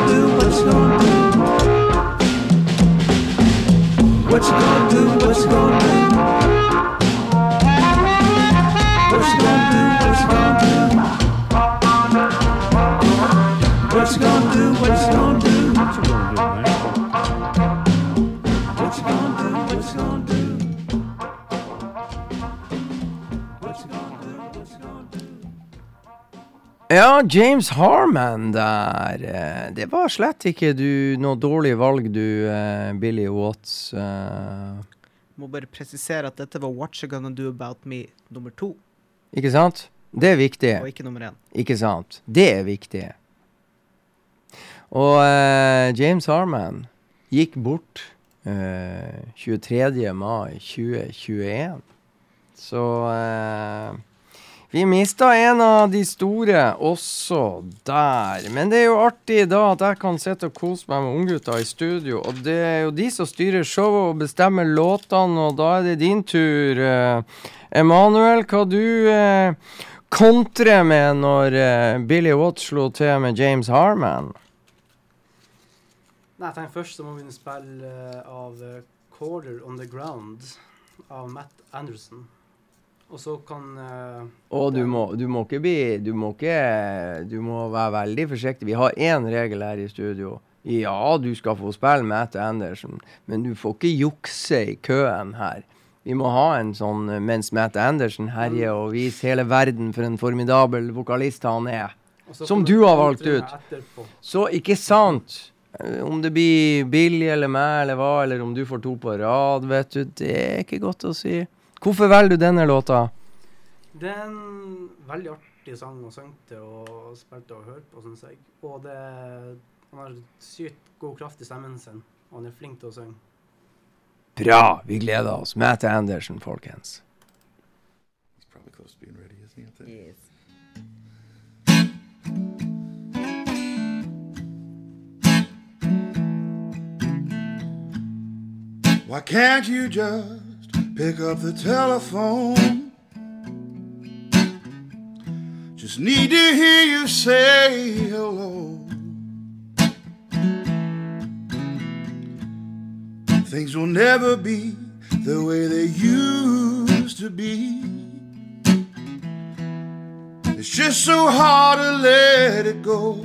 do? What you gonna do? What you gonna do? What you gonna do? What you gonna do? Ja, James Harman der. eh, Det var slett ikke du noe dårlig valg, du, eh, Billy Watts. eh, Må bare presisere at dette var What You Gonna Do About Me nummer to, Ikke sant? Det er viktig. og ikke nummer én. Ikke sant? Det er viktig. Og uh, James Harman gikk bort uh, 23. mai 2021. Så eh, vi mista en av de store også der. Men det er jo artig da at jeg kan sitte og kose meg med unggutta i studio. Og det er jo de som styrer showet og bestemmer låtene, og da er det din tur. Eh, Emanuel, hva du eh, kontrer med når eh, Billy Watts slo til med James Harman? Nei, jeg tenker først så må vi spille eh, av Corder 'Quarter On The Ground' av Matt Anderson. Og så kan uh, Og du må, du må ikke bli Du må ikke Du må være veldig forsiktig. Vi har én regel her i studio. Ja, du skal få spille med Ette Andersen, men du får ikke jukse i køen her. Vi må ha en sånn eh, mens Matt Andersen herjer og viser hele verden for en formidabel vokalist han er. Som du har valgt ut. Etterpå. Så ikke sant? Eh, Om det blir Billy eller meg eller hva, eller om du får to på rad, vet du, det er ikke godt å si. Hvorfor velger du denne låta? Det er en veldig artig sang å synge til og spille til og høre på, syns jeg. Og det, han har sykt god kraft i stemmen sin, og han er flink til å synge. Bra, vi gleder oss. Matt Anderson, folkens. He's probably close to being ready, isn't he? I? Why can't you just pick up the telephone? Just need to hear you say hello. Things will never be the way they used to be. It's just so hard to let it go.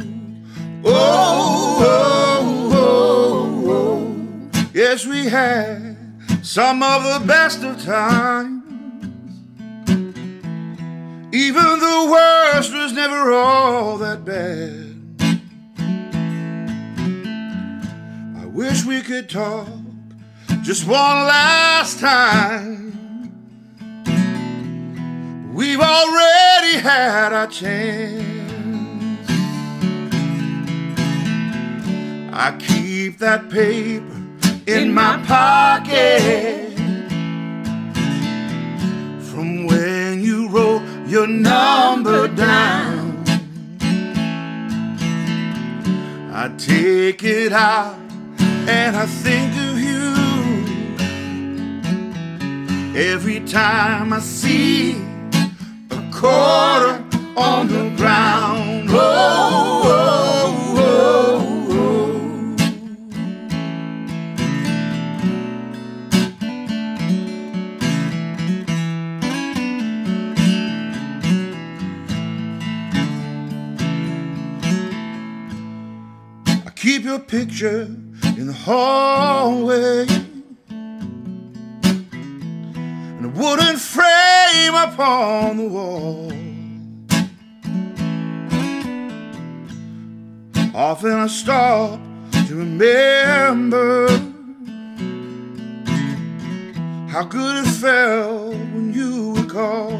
Oh, oh, oh, oh. Yes, we had some of the best of times. Even the worst was never all that bad. I wish we could talk just one last time. We've already had our chance. I keep that paper in my pocket from when you wrote your number down. I take it out and I think of you every time I see a quarter on the ground. Oh, oh. Your picture in the hallway. And a wooden frame upon the wall. Often I stop to remember how good it felt when you would call.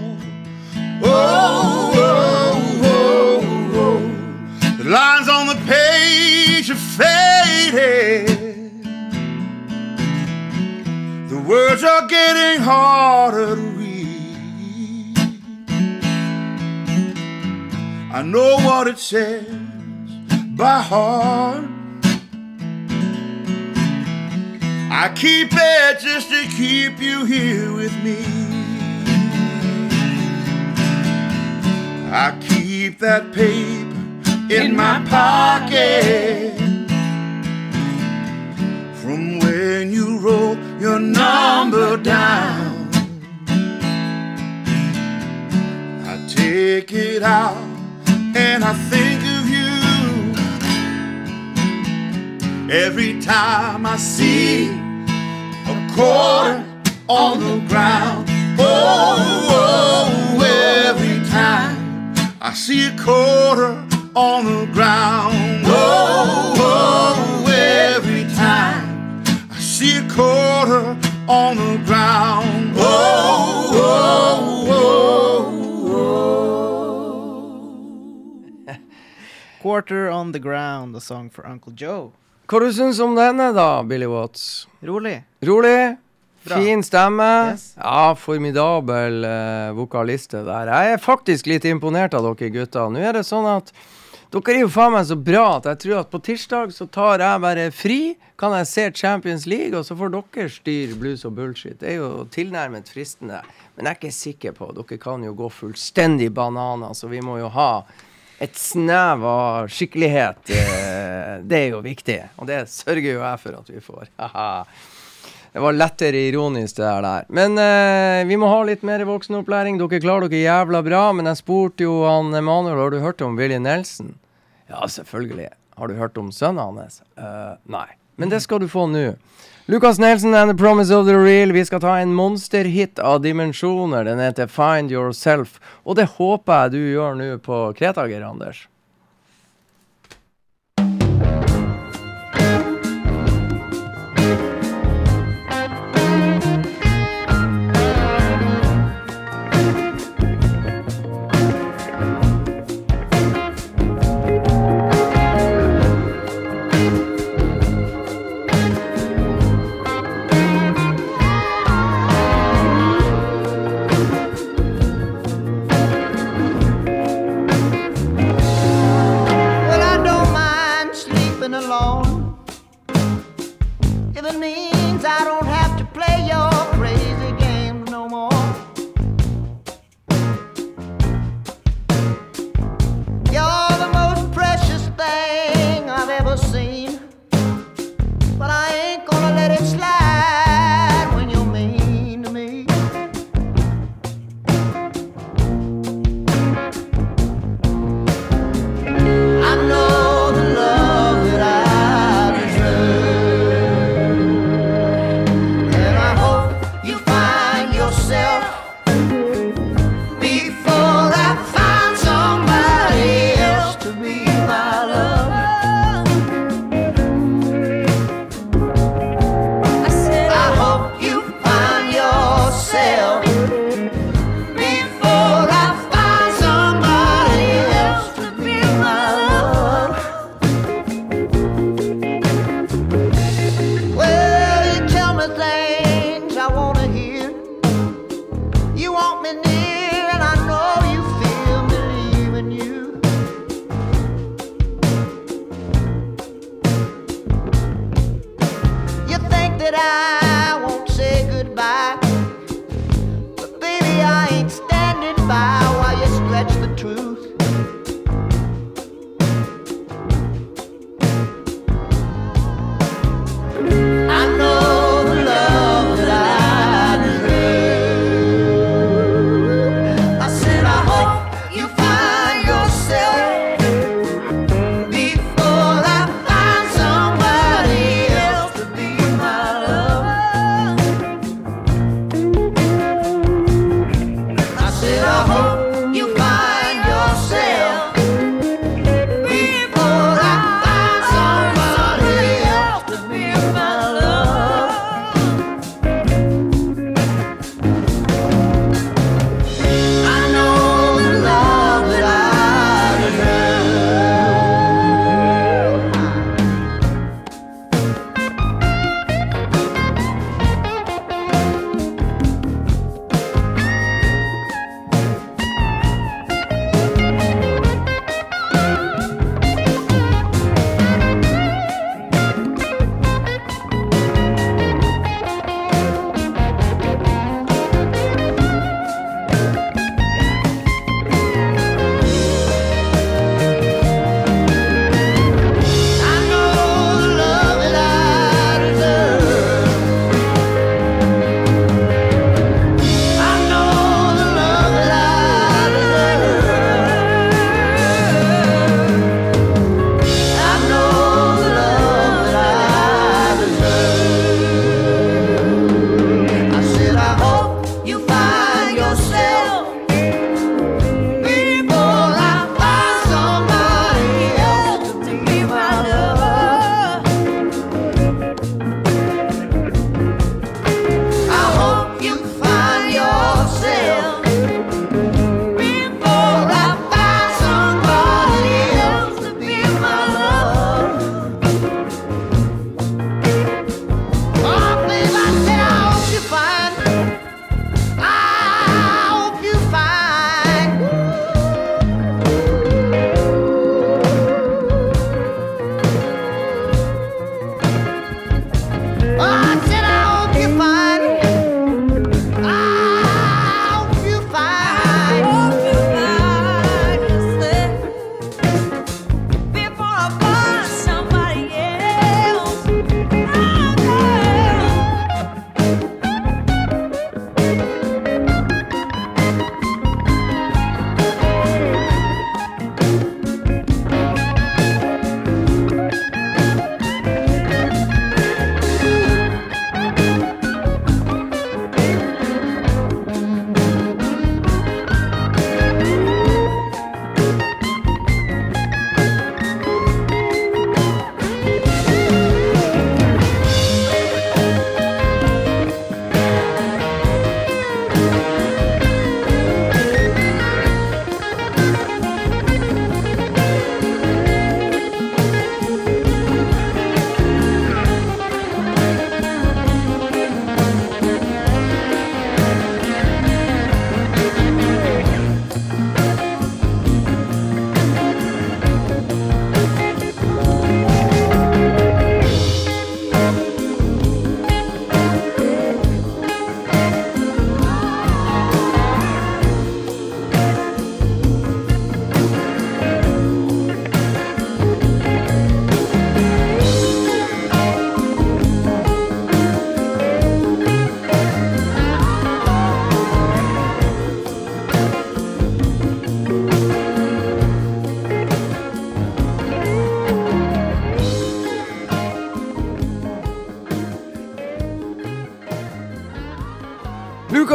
Oh, oh, oh, oh, oh. The lines on the page have faded. The words are getting harder to read. I know what it says by heart. I keep it just to keep you here with me. I keep that paper in my pocket from when you wrote your number down. I take it out and I think of you every time I see a quarter on the ground. Oh, oh, oh every time I see a quarter on the ground. Oh, oh, every time I see a quarter on the ground. Oh, oh, oh, oh. Quarter on the ground, a song for Uncle Joe. Hva du syns om denne, da, Billy Watts? Rolig. Rolig? Bra. Fin stemme. Yes. Ja, formidabel uh, vokaliste der. Jeg er faktisk litt imponert av dere gutter. Nå er det sånn at dere er jo faen meg så bra at jeg tror at på tirsdag så tar jeg bare fri. Kan jeg se Champions League, og så får dere styre blues og bullshit. Det er jo tilnærmet fristende. Men jeg er ikke sikker på. Dere kan jo gå fullstendig bananer, så vi må jo ha et snev av skikkelighet. eh, Det er jo viktig, og det sørger jo jeg for at vi får. Haha. Det var lettere ironisk, det der. der. Men eh, vi må ha litt mer voksenopplæring. Dere klarer dere jævla bra. Men jeg spurte jo han Emanuel har du hørt om Willy Nelson. Ja, selvfølgelig. Har du hørt om sønnen hans? Uh, nei. Men det skal du få nå. Lucas Nelson and The Promise of the Real. Vi skal ta en monsterhit av dimensjoner. Den heter Find Yourself. Og det håper jeg du gjør nå på Kretager, Anders.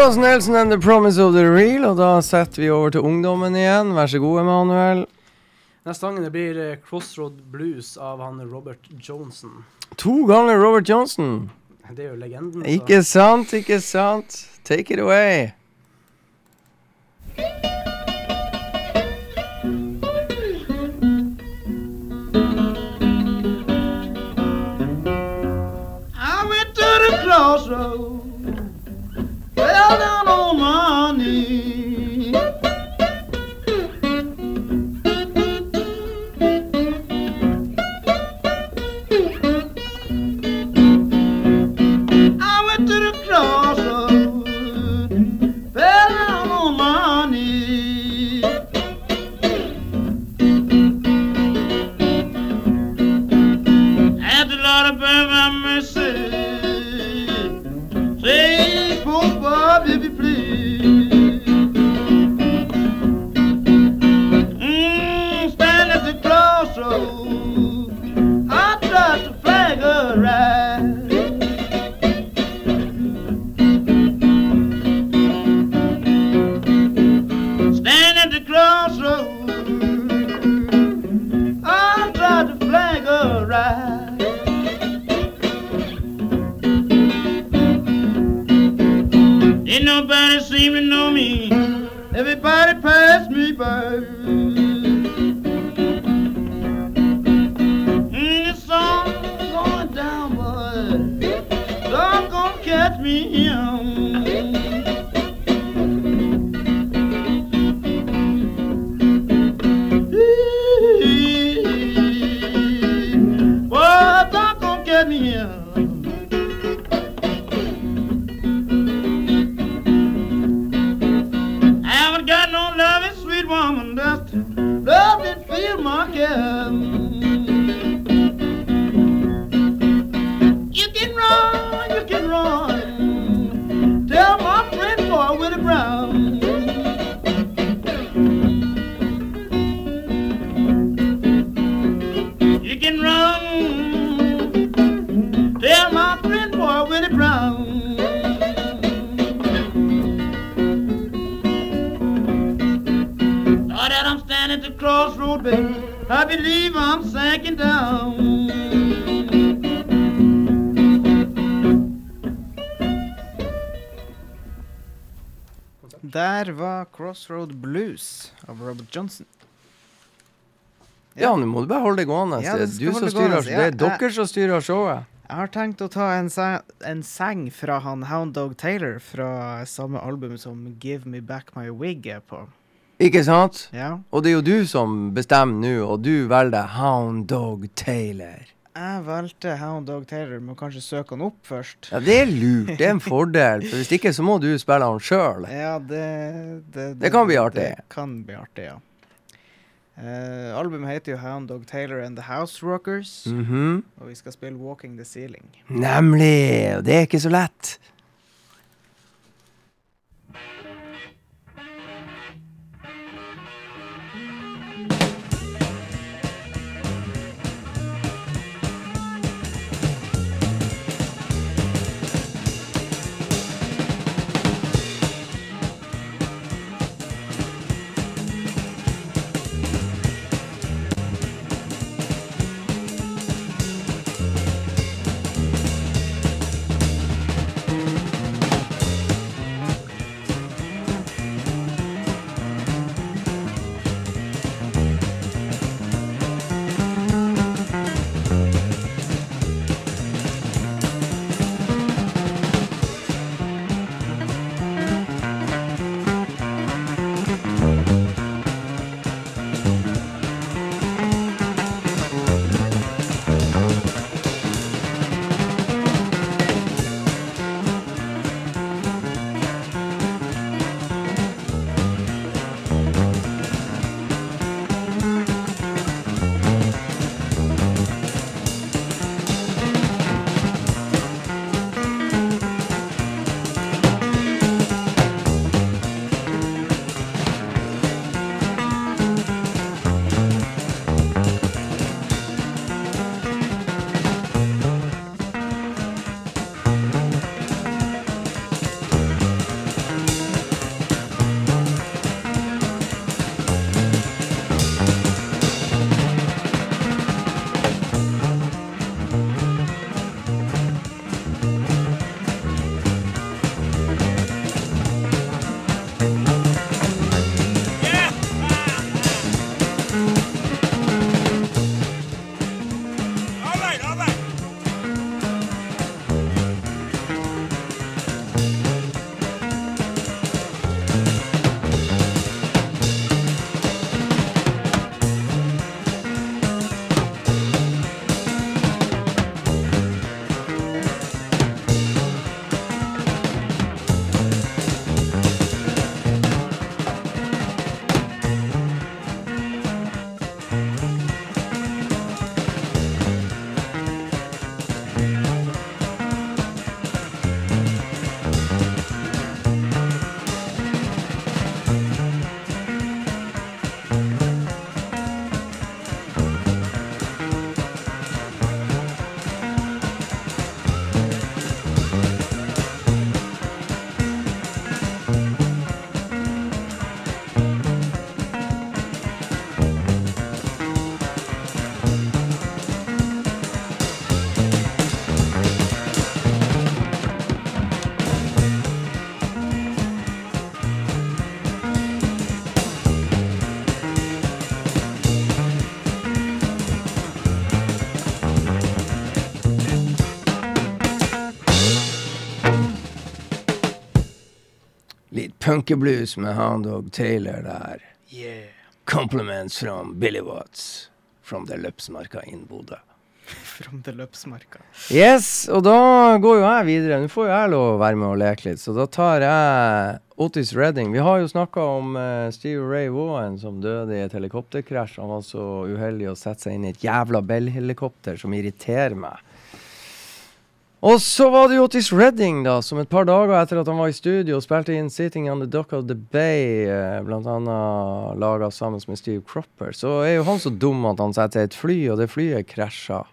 Was Nelson and the Promise of the Real, og da setter vi over til ungdommen igjen. Vær så god, Emanuel. Neste gangen det blir eh, Crossroad Blues av han Robert Johnson. To ganger Robert Johnson. Det er jo legenden. så- Ikke sant, ikke sant. Take it away. Baby, I believe I'm sinking down. Der var Crossroad Blues av Robert Johnson. Ja, nå må du bare holde det gående. Ja, det du som styrer, gående, det ja. er dere som styrer showet. Jeg har tenkt å ta en, en sang fra han Hound Dog Taylor fra samme album som Give Me Back My Wig er på. Ikke sant? Ja. Og det er jo du som bestemmer nå, og du velger Hound Dog Taylor. Jeg valgte Hound Dog Taylor, må kanskje søke han opp først. Ja, det er lurt. Det er en fordel. For hvis ikke, så må du spille han sjøl. Ja, det det, Det kan bli artig. Det kan bli artig, ja. Uh, albumet heter jo Hound Dog Taylor and The House Rockers. Mhm. Og vi skal spille Walking the Ceiling. Nemlig. Og det er ikke så lett. Punkeblues med Houndog Taylor der. Yeah. Compliments from Billy Watts from the Løpsmarka in Bodø. From the Løpsmarka. Yes, og da går jo jeg videre. Nå får jo jeg lov å være med og leke litt, så da tar jeg Otis Redding. Vi har jo snakka om uh, Steve Ray Vaughan som døde i et helikopterkrasj. Han var så uheldig å sette seg inn i et jævla Bell-helikopter som irriterer meg. Og så var det jo Otis Redding, da, som et par dager etter at han var i studio spilte inn 'Sitting on the Dock of the Bay', eh, blant annet laga sammen med Steve Cropper, så er jo han så dum at han setter et fly, og det flyet krasja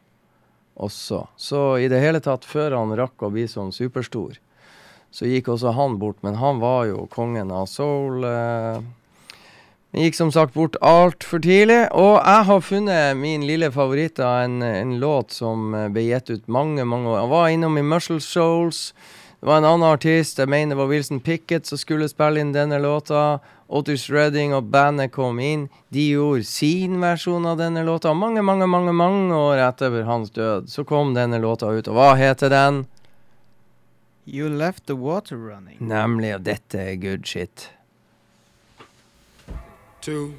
også. Så i det hele tatt, før han rakk å bli sånn superstor, så gikk også han bort. Men han var jo kongen av soul. Eh, gikk som sagt bort altfor tidlig. Og jeg har funnet min lille favoritt av en, en låt som ble gitt ut mange, mange år. Han var innom i Muscle Shoals. Det var en annen artist, jeg mener det var Wilson Pickett, som skulle spille inn denne låta. Otis Redding og bandet kom inn. De gjorde sin versjon av denne låta. Mange, mange, mange mange år etter hans død så kom denne låta ut. Og hva heter den? You left the water running. Nemlig, og dette er good shit. Two,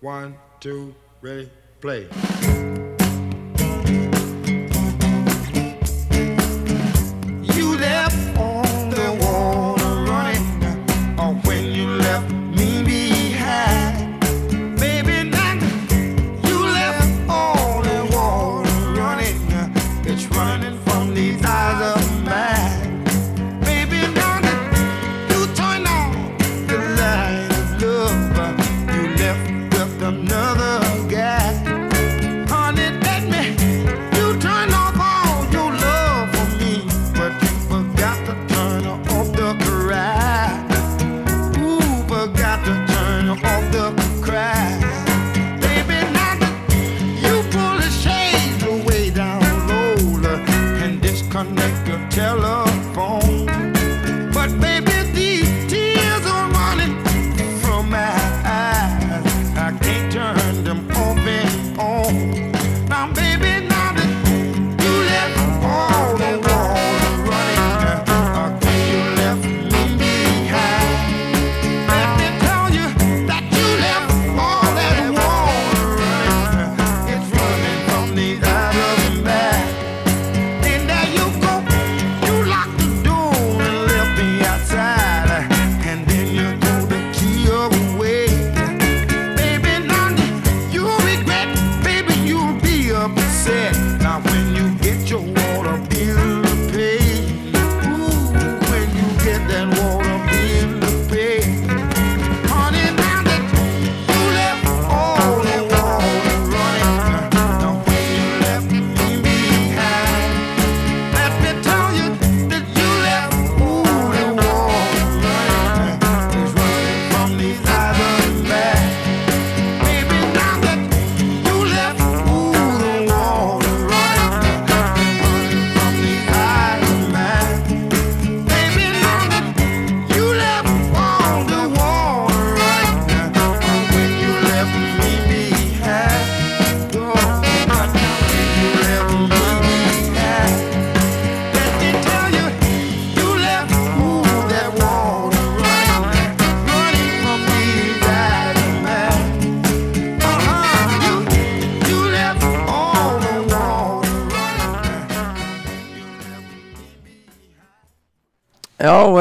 one, two, ready, play.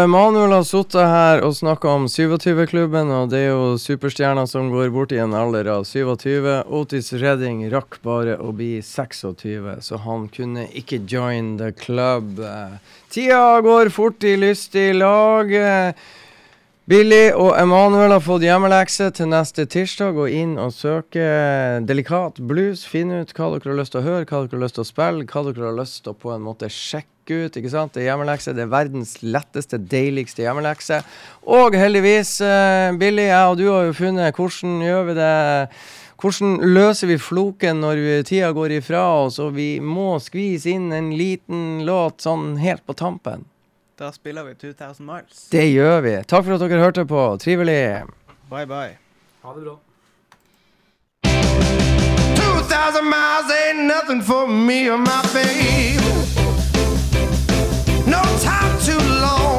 Emanuel har sittet her og snakka om 27-klubben, og det er jo superstjerner som går bort i en alder av 27. Otis Redding rakk bare å bli 26, så han kunne ikke join the club. Tida går fort i lystig lag. Billy og Emanuel har fått hjemmelekse til neste tirsdag. Gå inn og søke delikat blues. Finne ut hva dere har lyst til å høre, hva dere har lyst til å spille, hva dere har lyst til å på en måte sjekke ut. ikke sant? Det er hjemmelekse. Det er verdens letteste, deiligste hjemmelekse. Og heldigvis, uh, Billy, jeg og du har jo funnet hvordan gjør vi det hvordan løser vi floken når vi, tida går ifra oss, og vi må skvise inn en liten låt sånn helt på tampen? Da spiller vi 2000 Miles. Det gjør vi. Takk for at dere hørte på. Trivelig. Bye, bye. Ha det bra. 2,000 miles ain't nothing for me or my babe. No time too long